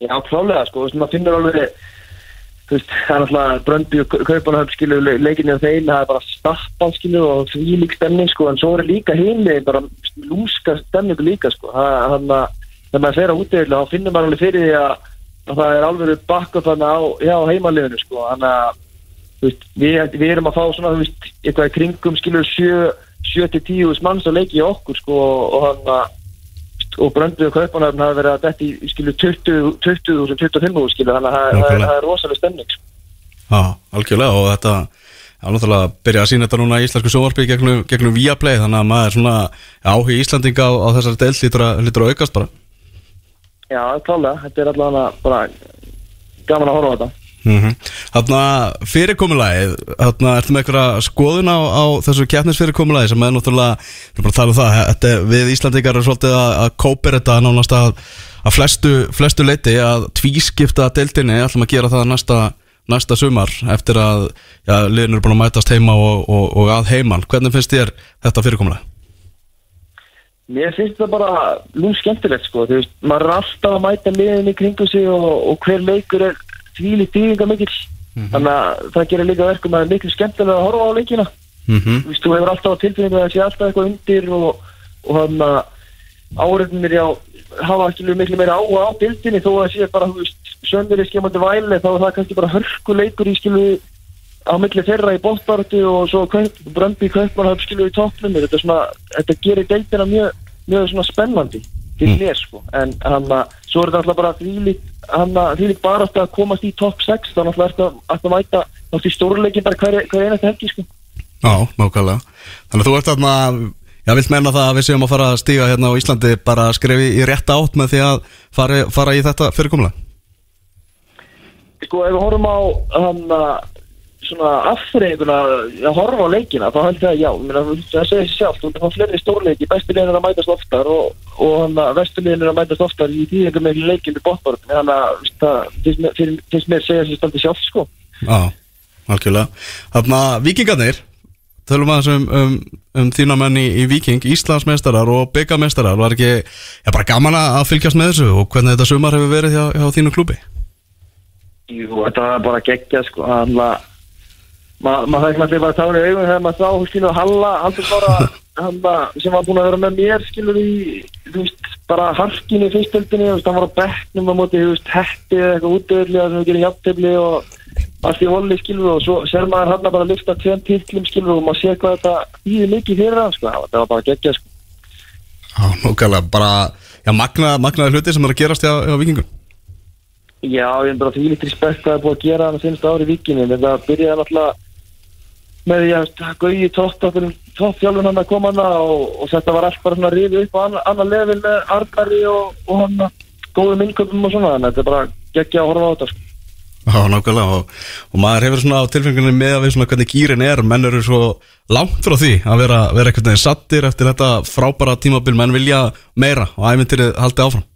Já, klálega, sko, þú veist, maður finnur alveg þú veist, það er Bröndby og Kaupanahöfn skilur le- leikinni á þeim, það er bara stappað skilur og því lík stemning sko, en svo er líka heimli bara lúska stemningu líka sko, hann að þegar maður fer á útivillu, þá finnur maður alveg fyrir því að, að það er alveg bakka þannig á, já, heimaliðinu sko, hann að þú veist, við, við erum að fá svona, þú veist, eitthvað í kringum skilur 7-10 manns að leiki okkur sko og hann að og Bröndby og Kaupanöfn hafa verið að detti í skilur 20 20.000, 25.000 skilur þannig að það er- er- er rosalega stemning sko. Já, algjörlega og þetta Já, náttúrulega að byrja að sína þetta núna í íslensku sjónvarpi gegnum, gegnum Viaplay þannig að maður svona áhuga Íslandinga á, á þessari að, lítur að aukast bara. Já, klálega, þetta er allavega bara gaman að horfa á þetta mm Þarna fyrirkomulagið Þarna ertu með eitthvað skoðun á, á þessu keppnisfyrirkomulagi sem er náttúrulega við erum bara að tala um það, þetta, við Íslandingar erum svolítið að, að kópir þetta nánast að, að flestu, flestu leiti að tvískipta deildinni, ætlum að gera það næsta, næsta sumar eftir að já, liðin eru búin að mætast heima og, og, og að heiman, hvernig finnst þér þetta fyrirkomulag? Mér finnst það bara lún skemmtilegt sko, þú veist, maður er alltaf að mæta liðin í kringum sig og, og hver leikur er þvíli dýringa mikill. Þannig að það gerir líka verkum að miklu skemmtilega að horfa á leikina. Mm -hmm. þú veist, þú hefur alltaf tilfinningu að það sé alltaf eitthvað undir og, og hann að áreifnir já hafa ekki miklu meira áhuga á bildinni þó að það sé bara, þú veist, sönnir í skemmandi væli þá er það kannski bara hörkuleikur í skilu á milli þeirra í bóttbartu og svo kaup, Bröndby Kaupmannhöf skilu í toppnum. Þetta, þetta gerir deildina mjög, mjög spennandi fyrir mér sko. En hann að svo er þetta alltaf bara þvílít hann að þvílít bara að komast í topp 6 þá náttúrulega ertu að, ertu að mæta náttúrulega í stórleikin bara hver, hver einasta helgi sko. Já, nákvæmlega. Þannig að þú ert þarna, já, vilt menna það að við séum að fara að stíga hérna á Íslandi bara að skrefi í rétta átt með því að fara, fara í þetta fyrirkomulag? Sko ef við horfum á hann að svona afþreyinguna að horfa á leikina þá held ég að já, minna, það segir sjálf þú ert að fá fleiri stórleiki, bestu liðin er að mætast oftar og, og hann að vestu liðin er að mætast oftar í tíðingum með leikinu bóttbárun þannig að það finnst mér- mér segja sér standi sjálf sko. Já, algjörlega. Þarna, vikingarnir Tölum aðeins um, um, um þína menn í, Viking Íslandsmeistarar og byggameistarar Var ekki, já, bara gaman að fylgjast með þessu Og hvernig þetta sumar hefur verið hjá, hjá Jú, þetta var bara geggja sko. Hann að maður það ekki maður bara tári í augum þegar maður sá skilu Halla, Haldur bara hann að sem var búin að vera með mér skilur í þú veist, bara harkinu í fyrstöldinni, þú veist, hann var á bekknum á móti, þú veist, hetti eða eitthvað útöðli sem við gerum jafntefli og allt í volli skilur og svo ser maður hann að bara lyfta tveim titlum skilur og maður sé hvað þetta býði mikið fyrir hann sko, það var bara geggja sko. Já, nákvæmlega, bara Já, magna, magnaði hluti sem er að gerast hjá, hjá vikingum Já, ég er bara því lítið respekt að það er búið að gera hann finnst ári í vikinu en það byrjaði náttúrulega með því að Gauji toppþjálfun hann að koma hann og, og þetta var allt bara svona rifið upp á annar, annar level með Argari og, og hann góðum innköpum og svona þannig að þetta er bara geggja að horfa á þetta sko. Já, nákvæmlega og, og maður hefur svona á tilfengunni með að við svona hvernig gýrin er menn eru svo langt frá því að vera, vera eitthvað sattir eftir þetta frábæra tímabil menn vilja meira og æfintýrið haldi áfram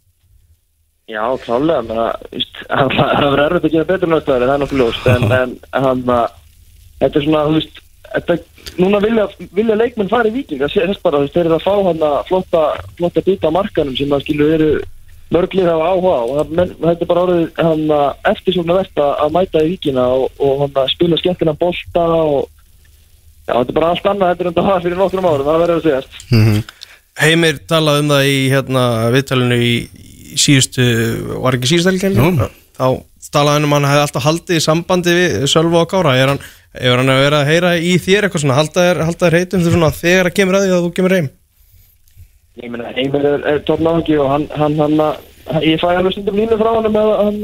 Já, klálega að, það verður erfitt að gera betur náttúrulega, það er ljóst en, en hann að þetta er svona, þú veist þetta, núna vilja, vilja leikmenn fara í viking það sé þess bara, þú veist, þeir eru að fá hann að flotta, flotta bita á markanum sem að skilu eru mörglið hafa áhuga og það, menn, þetta er bara orðið hann að eftirsóknar verðt að, að mæta í vikina og, og hann að spila skemmtina bolta og já, þetta er bara allt annað þetta er enda það fyrir nokkrum árum, það verður að segjast. Heimir talaði um það í hérna viðtalinu í, í síðustu var ekki síðustu helgi Jú. þá talaði hann um að hann hefði alltaf haldið í sambandi við Sölva og Kára. Er hann, er hann að vera að heyra í þér eitthvað svona halda þér, þér heitum þegar svona þegar að kemur að því að þú kemur heim? Ég meina, Heimir er, er tótt náðungi og hann, hann, hann, hann ég fæ alveg stundum línu frá hann með hann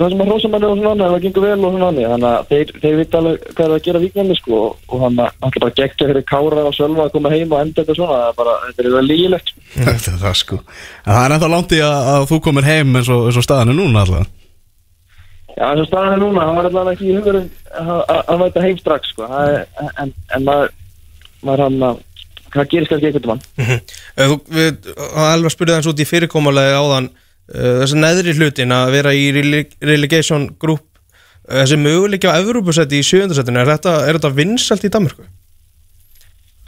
það sem að hrósamanni og svona annað, það gengur vel og svona annað, þannig að þeir, þeir vita alveg hvað er að gera viknarni sko og, og hann ætla bara að gegja fyrir Kára og Sölva að koma heim og enda þetta svona, það er bara, þetta er það lígilegt sko. Þetta er það sko. En það er ennþá langt í að, að þú komir heim eins og, eins og staðan er núna alltaf Já, eins og staðan er núna, hann var allavega ekki í hugurum að hann væta heim strax sko, Það en, en maður, maður hann að, hvað gerist kannski einhvern mann? Eh, Þú, við, Elva spurði hans út í fyrirkomulegi áðan uh, þessi neðri hlutin að vera í rele- relegation group uh, þessi möguleiki á Evrópusætti í sjöundarsættinu er þetta, er þetta vinsalt í Danmarku?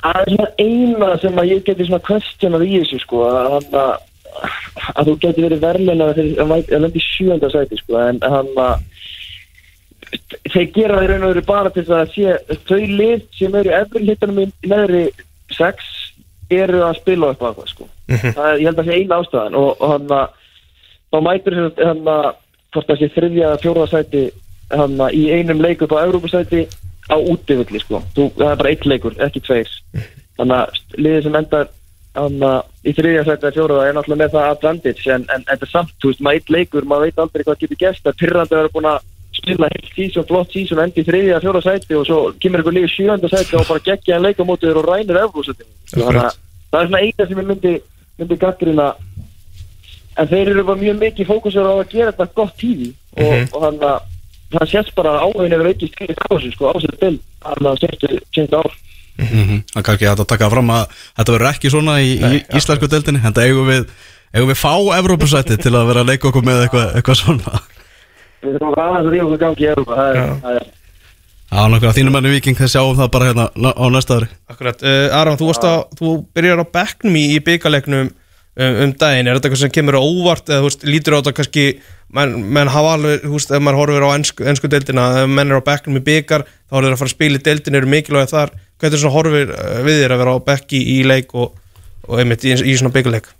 Það er svona eina sem að ég geti svona questionað í þessu sko að, að, að þú geti verið verðluna fyrir að mæta- að lenda í sjönda sæti sko en hann að þeir gera það í raun og veru bara til þess að sé þau lið sem eru efri hittanum í neðri sex eru að spila upp á það sko. það er, ég held að það sé eina ástæðan og, og hann að þá mætur hann að hvort það sé þriðja eða fjórða sæti hann að í einum leik upp á Európa-sæti á útivilli sko. Þú, það er bara eitt leikur, ekki tveir þannig að liðið sem endar hann að í þriðja sæti eða fjóraða er náttúrulega með það advantage en, en þetta er samt, þú veist, maður eitt leikur maður veit aldrei hvað getur gæst að pyrrandi að vera búin að spila heilt sísón, flott sísón endi í þriðja eða fjóraða sæti og svo kemur einhver líf sjönda sæti og bara geggja en leika mótið og rænir eflúsæti þannig að það er svona eina sem ég myndi myndi gaggrina en þeir eru bara mjög mikið fókusur á að gera þetta gott tífi og, og þannig að það sést bara að til að það Það er kannski hægt að taka fram að þetta verður ekki svona í, í íslensku deildinni en það eigum við, eigum við fá Evrópusæti til að vera að leika okkur með eitthvað, eitthvað svona. Við þurfum að aðeins að ríða okkur gangi í Európa það er- það er Það nokkuð að þínum enni viking þeir sjáum það bara hérna na- á næsta ári. Akkurat, uh, Aron, þú, varst að, þú byrjar á bekknum í, í byggarleiknum um, um daginn, er þetta eitthvað sem kemur á óvart eða þú veist, lítur á þetta kannski menn, menn hafa alveg, þú veist, ef maður horfir á ensku, ensku deildina, ef menn er á bekknum í byggar þá er þeir að fara að spila í deildin, eru mikilvæg þar er þetta svona horfir uh, við þér að vera á bekki í leik og, og einmitt í, í svona byggarleik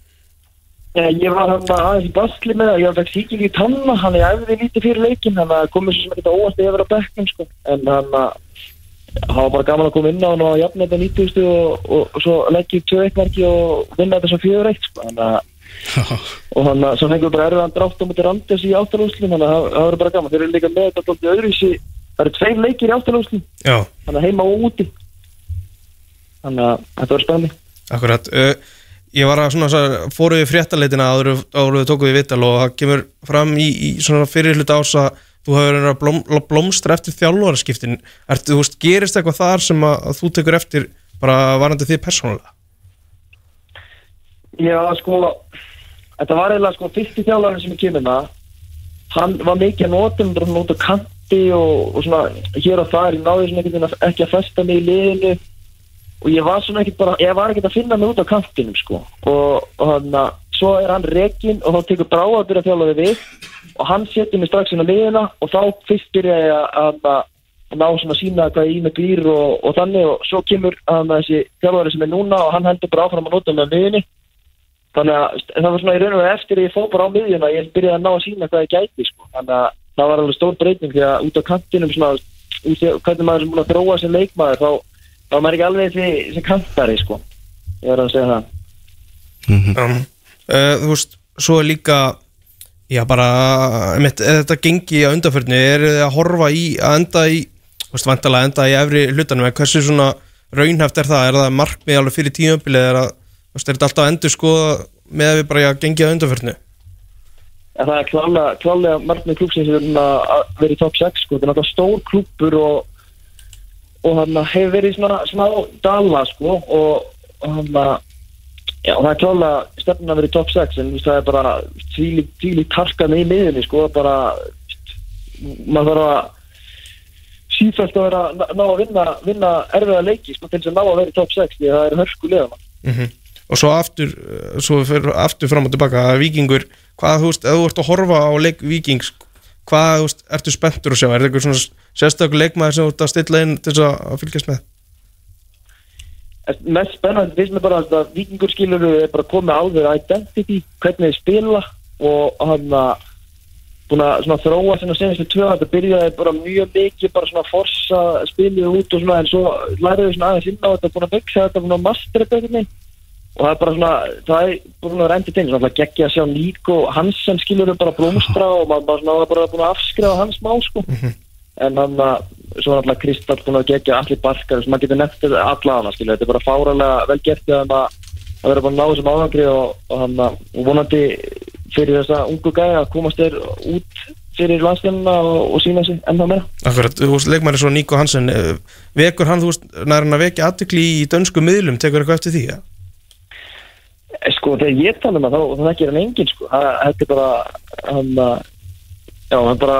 Já, ég var hann aðeins í basli með það, ég var fekk síkil í tanna, hann er æfði lítið fyrir leikin, hann komið svo sem ekki óvast yfir á bekknum, sko, en hann það var bara gaman að koma inn á hann og jafna þetta 90 og, og, og svo leggja upp 2-1 marki og vinna þetta svo 4-1, sko, hann að og hann að, svo fengum við bara erfiðan drátt á mútið Randers í áttalúslum, hann að það verður bara gaman, þeir eru líka með þetta alltaf öðruvísi, það eru tveir leikir í áttalúslum, Já, hann að heima og úti, hann að þetta verður spennandi. akkurat uh, Ég var að svona, fóru við fréttaleitina áður við tókum við vital og það kemur fram í, í svona fyrir hluta ás að þú hefur verið að blóm, blómstra eftir þjálfaraskiptin. Ertu, þú veist, gerist eitthvað þar sem að, að þú tekur eftir bara varandi því persónulega? Já, sko, þetta var eiginlega sko fyrsti þjálfarinn sem ég kemur með hann var mikið svona út á kanti og, og svona hér og þar, ég náði svona ekki að festa mig í liðinu og ég var svona ekki bara, ég var ekki að finna mig út á kantinum sko. Og, og hann að svo er hann rekin og þá tekur brá að byrja þjálfari við og hann setur mig strax inn á liðina og þá fyrst byrja ég að, að, að ná svona að sína hvað ég í með glýr og, og þannig. Og svo kemur hann þessi þjálfari sem er núna og hann heldur bara áfram að nota með miðinni þannig að það var svona í raun og eftir ég fór bara á miðjuna ég byrjaði að ná að sína hvað ég gæti sko. þannig að það var alveg stór breyting því að út á kantinum svona, út sem þá, er maður ekki alveg þessi, þessi kantari sko. ég er að segja það. Um, uh, Þú veist, svo er líka já bara einmitt, ef þetta gengi á undanförni er þið að horfa í að enda í þú veist, vantalega enda í efri hlutanum en hversu svona raunhæft er það? Er það markmið alveg fyrir tímabilið er, er þetta alltaf að endur skoða með að við bara gengi á undanförni en það er klálega, klálega markmið klúpsins að vera í top 6 sko. þetta er náttúrulega stór klúpur og, og hann hefur verið svona smá dala sko, og, og hann já, það er að vera í top 6 en það er bara tvíli tarkan í miðinni sko, bara maður þarf að sífælt að vera ná að vinna, vinna erfiða leiki sko, til þess að ná að vera top 6 því að það er hörku liðana og svo aftur, svo fyrir aftur fram og tilbaka, vikingur hvað, þú veist, ef þú ert að horfa á leik vikings hvað, þú veist, ertu spenntur að sjá? Er þetta eitthvað svona sérstaklega leikmaður sem þú ert að stilla inn til þess að að fylgjast með? Mest spennandi finnst mér bara að vikingur skilur er bara komið á þeirra identity hvernig þeir spila og hann að búin að svona þróa sinna senastu tvö þetta byrjaði bara mjög mikið bara svona að forsa spilið út og svona en svo læriðu svona aðeins inn á þetta búin að byggja þetta búin að mastera þetta og það er bara svona það er búin að rendi til svona geggja að sjá Níko Hansen skilur bara blómstra og maður bara svona bara búin að afskrifa hans má sko en hann að svo er alltaf Kristall að gegja allir barkar sem maður getur nefnt alla hana skilur þetta er bara fáralega vel gert að að vera búin að ná þessum áhangri og, og hann að vonandi fyrir þessa ungu gæði að komast þér út fyrir landslunna og, og sína sig ennþá meira. Akkurat, þú veist, leikmaður svo Níko Hansen eh, vekur hann, þú veist, nær hann að vekja aðtikli í dönsku miðlum, tekur eitthvað eftir því ja? sko þegar ég tala um það þá þá þekkir hann enginn sko. Þetta er bara hann að já hann er bara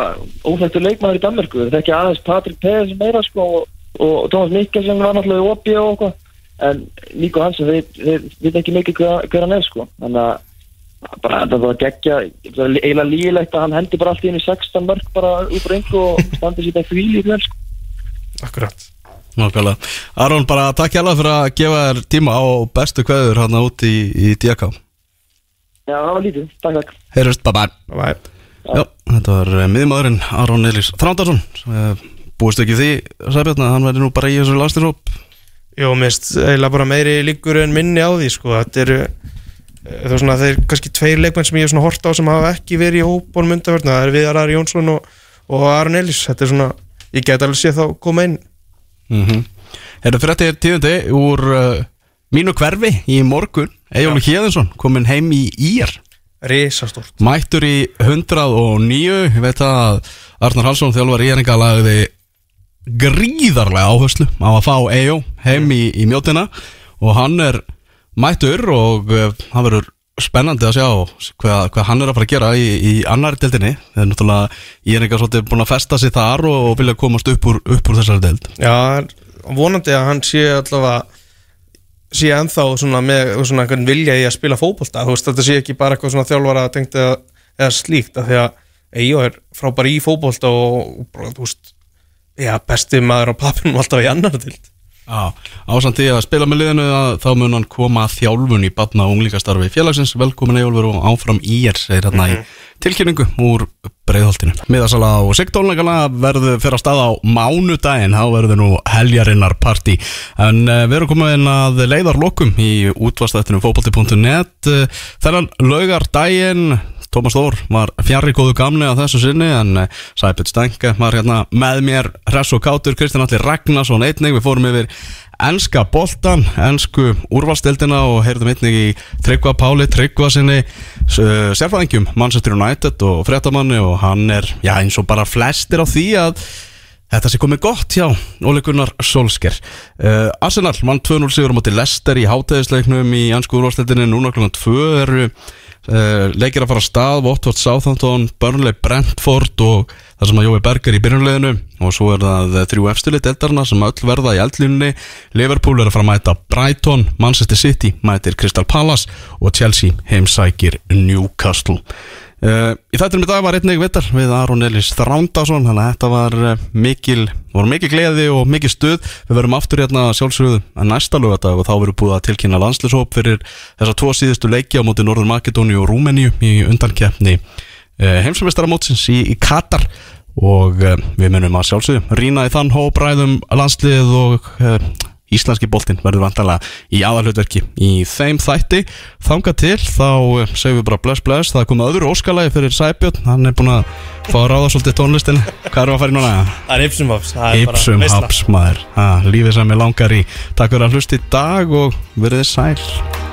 óþægtur leikmaður í Danmarku það þekkja aðeins Patrik Pæðis meira sko og, og Thomas Mikkelsen var náttúrulega í OP og eitthvað. En Níko Hansen þeir, þeir veit ekki mikið hver, hver hann er sko. Þannig að bara þetta var geggja það var eiginlega lígilegt að hann hendi bara allt í henni 16 mörg bara út á engu og standi sér þetta fíl í vel sko. Akkurat. Nákvæmlega. Aron, bara takk hjá fyrir að gefa þér tíma á bestu kveður hérna út í, í DK Já, það var lítið, takk takk. Heyrjust, bye bye Bye. Já, þetta var uh, miðmaðurinn Aron Elís Þrándarsson uh, Búist ekki því, Sæbjörn, að hann verði nú bara í þessu landsliðsóp Jó, mist, eiginlega bara meiri líkur en minni á því, sko Þetta eru eh, Það er svona, þeir kannski tveir leikmenn sem ég hef svona hort á sem hafa ekki verið í hópunum undarverðna Það er Viðar Ari Jónsson og, og Aron Elís. Þetta er svona, ég get alveg séð þá koma inn. Mm -hmm. Herra fréttir tíðundi úr uh, mínu hverfi í morgun Ejjólu Hjeðinsson kominn heim í Ír Rísastórt Mættur í 109 Ég veit að Arnar Halsson þjálfar íringa lagði gríðarlega áherslu á að fá Ejó heim í, í mjótina. Og hann er mættur og uh, hann verður spennandi að sjá hvað, hvað hann er að fara að gera í, í annari deildinni. Það er náttúrulega íringa svolítið búin að festa sig þar og, og vilja komast upp úr, upp úr þessari deild. Já, vonandi að hann sé allavega sé ennþá svona með svona einhvern vilja í að spila fótbolta þú veist, þetta sé ekki bara eitthvað svona þjálfara tengt eða, eða slíkt, af því að Eyjó er frábær í fótbolta og, og þú veist, já, besti maður á pappinum alltaf í annar til ásamt því að spila með liðinu að þá mun hann koma að þjálfun í batna og unglíkastarfi félagsins, velkomin Eyjólfur og áfram í er, segir hérna í tilkynningu úr breiðholtinu. Miðasala og sigtónleikana verður fyrir að staða á mánudaginn, þá verður nú heljarinnar partí, en uh, við erum komin að leiðarlokum í útvastættinu fókbalti.net þennan laugardaginn Tómas Þór var fjarrri góðu gamni á þessu sinni en uh, Sæbjörn Stænke var hérna með mér. Hress og Kátur, Kristján Allir Ragnarsson einnig, við fórum yfir enska boltan, ensku úrvalstildina og heyrðum einnig í Tryggva Páli, Tryggva sinni uh, sérfæðingjum, Manchester United og fréttamanni og hann er, já eins og bara flestir á því að Þetta sé komið gott hjá Óli Gunnar Solskjær uh, Arsenal mann 2-0 sigur á móti Leicester í hátæðisleiknum í ansku úrvalstildinni núna kl. 2 eru uh, leikir að fara að stað Watford, Southampton, Burnley, Brentford og það sem að Jói Berger í byrjunleginu og svo er það þrjú efstili deltarna sem öll verða í eldlínunni. Liverpool er að fara að mæta Brighton Manchester City mætir Crystal Palace og Chelsea heimsækir Newcastle. Uh, í þættinum í dag var einnig vittar við Aron Elís Þrándason þannig að þetta var uh, mikil, var mikil gleði og mikil stuð. Við verum aftur hérna sjálfsögðu að næsta lögadag og þá verður búið að tilkynna landslýshóp fyrir þessar tvo síðustu leiki á móti Norður Makedóni og Rúmeníu í undankeppni heimsumestaramótsins í, í Katar og við munum að sjálfsögðu rína í þann hópræðum landslið og Íslenski boltinn verður vantalega í aðalhutverki í þeim þætti. Þanga til þá eh, segjum við bara bless bless. Það er komið öðru óskalagi fyrir Sæbjörn. Hann er búin að fá að ráða svolítið tónlistin hvað er að fara í núna? Það er Ipsum Haps Ipsum Haps maður. Ha, lífið sem ég langar í. Takk fyrir að hlusta í dag og verðið sæl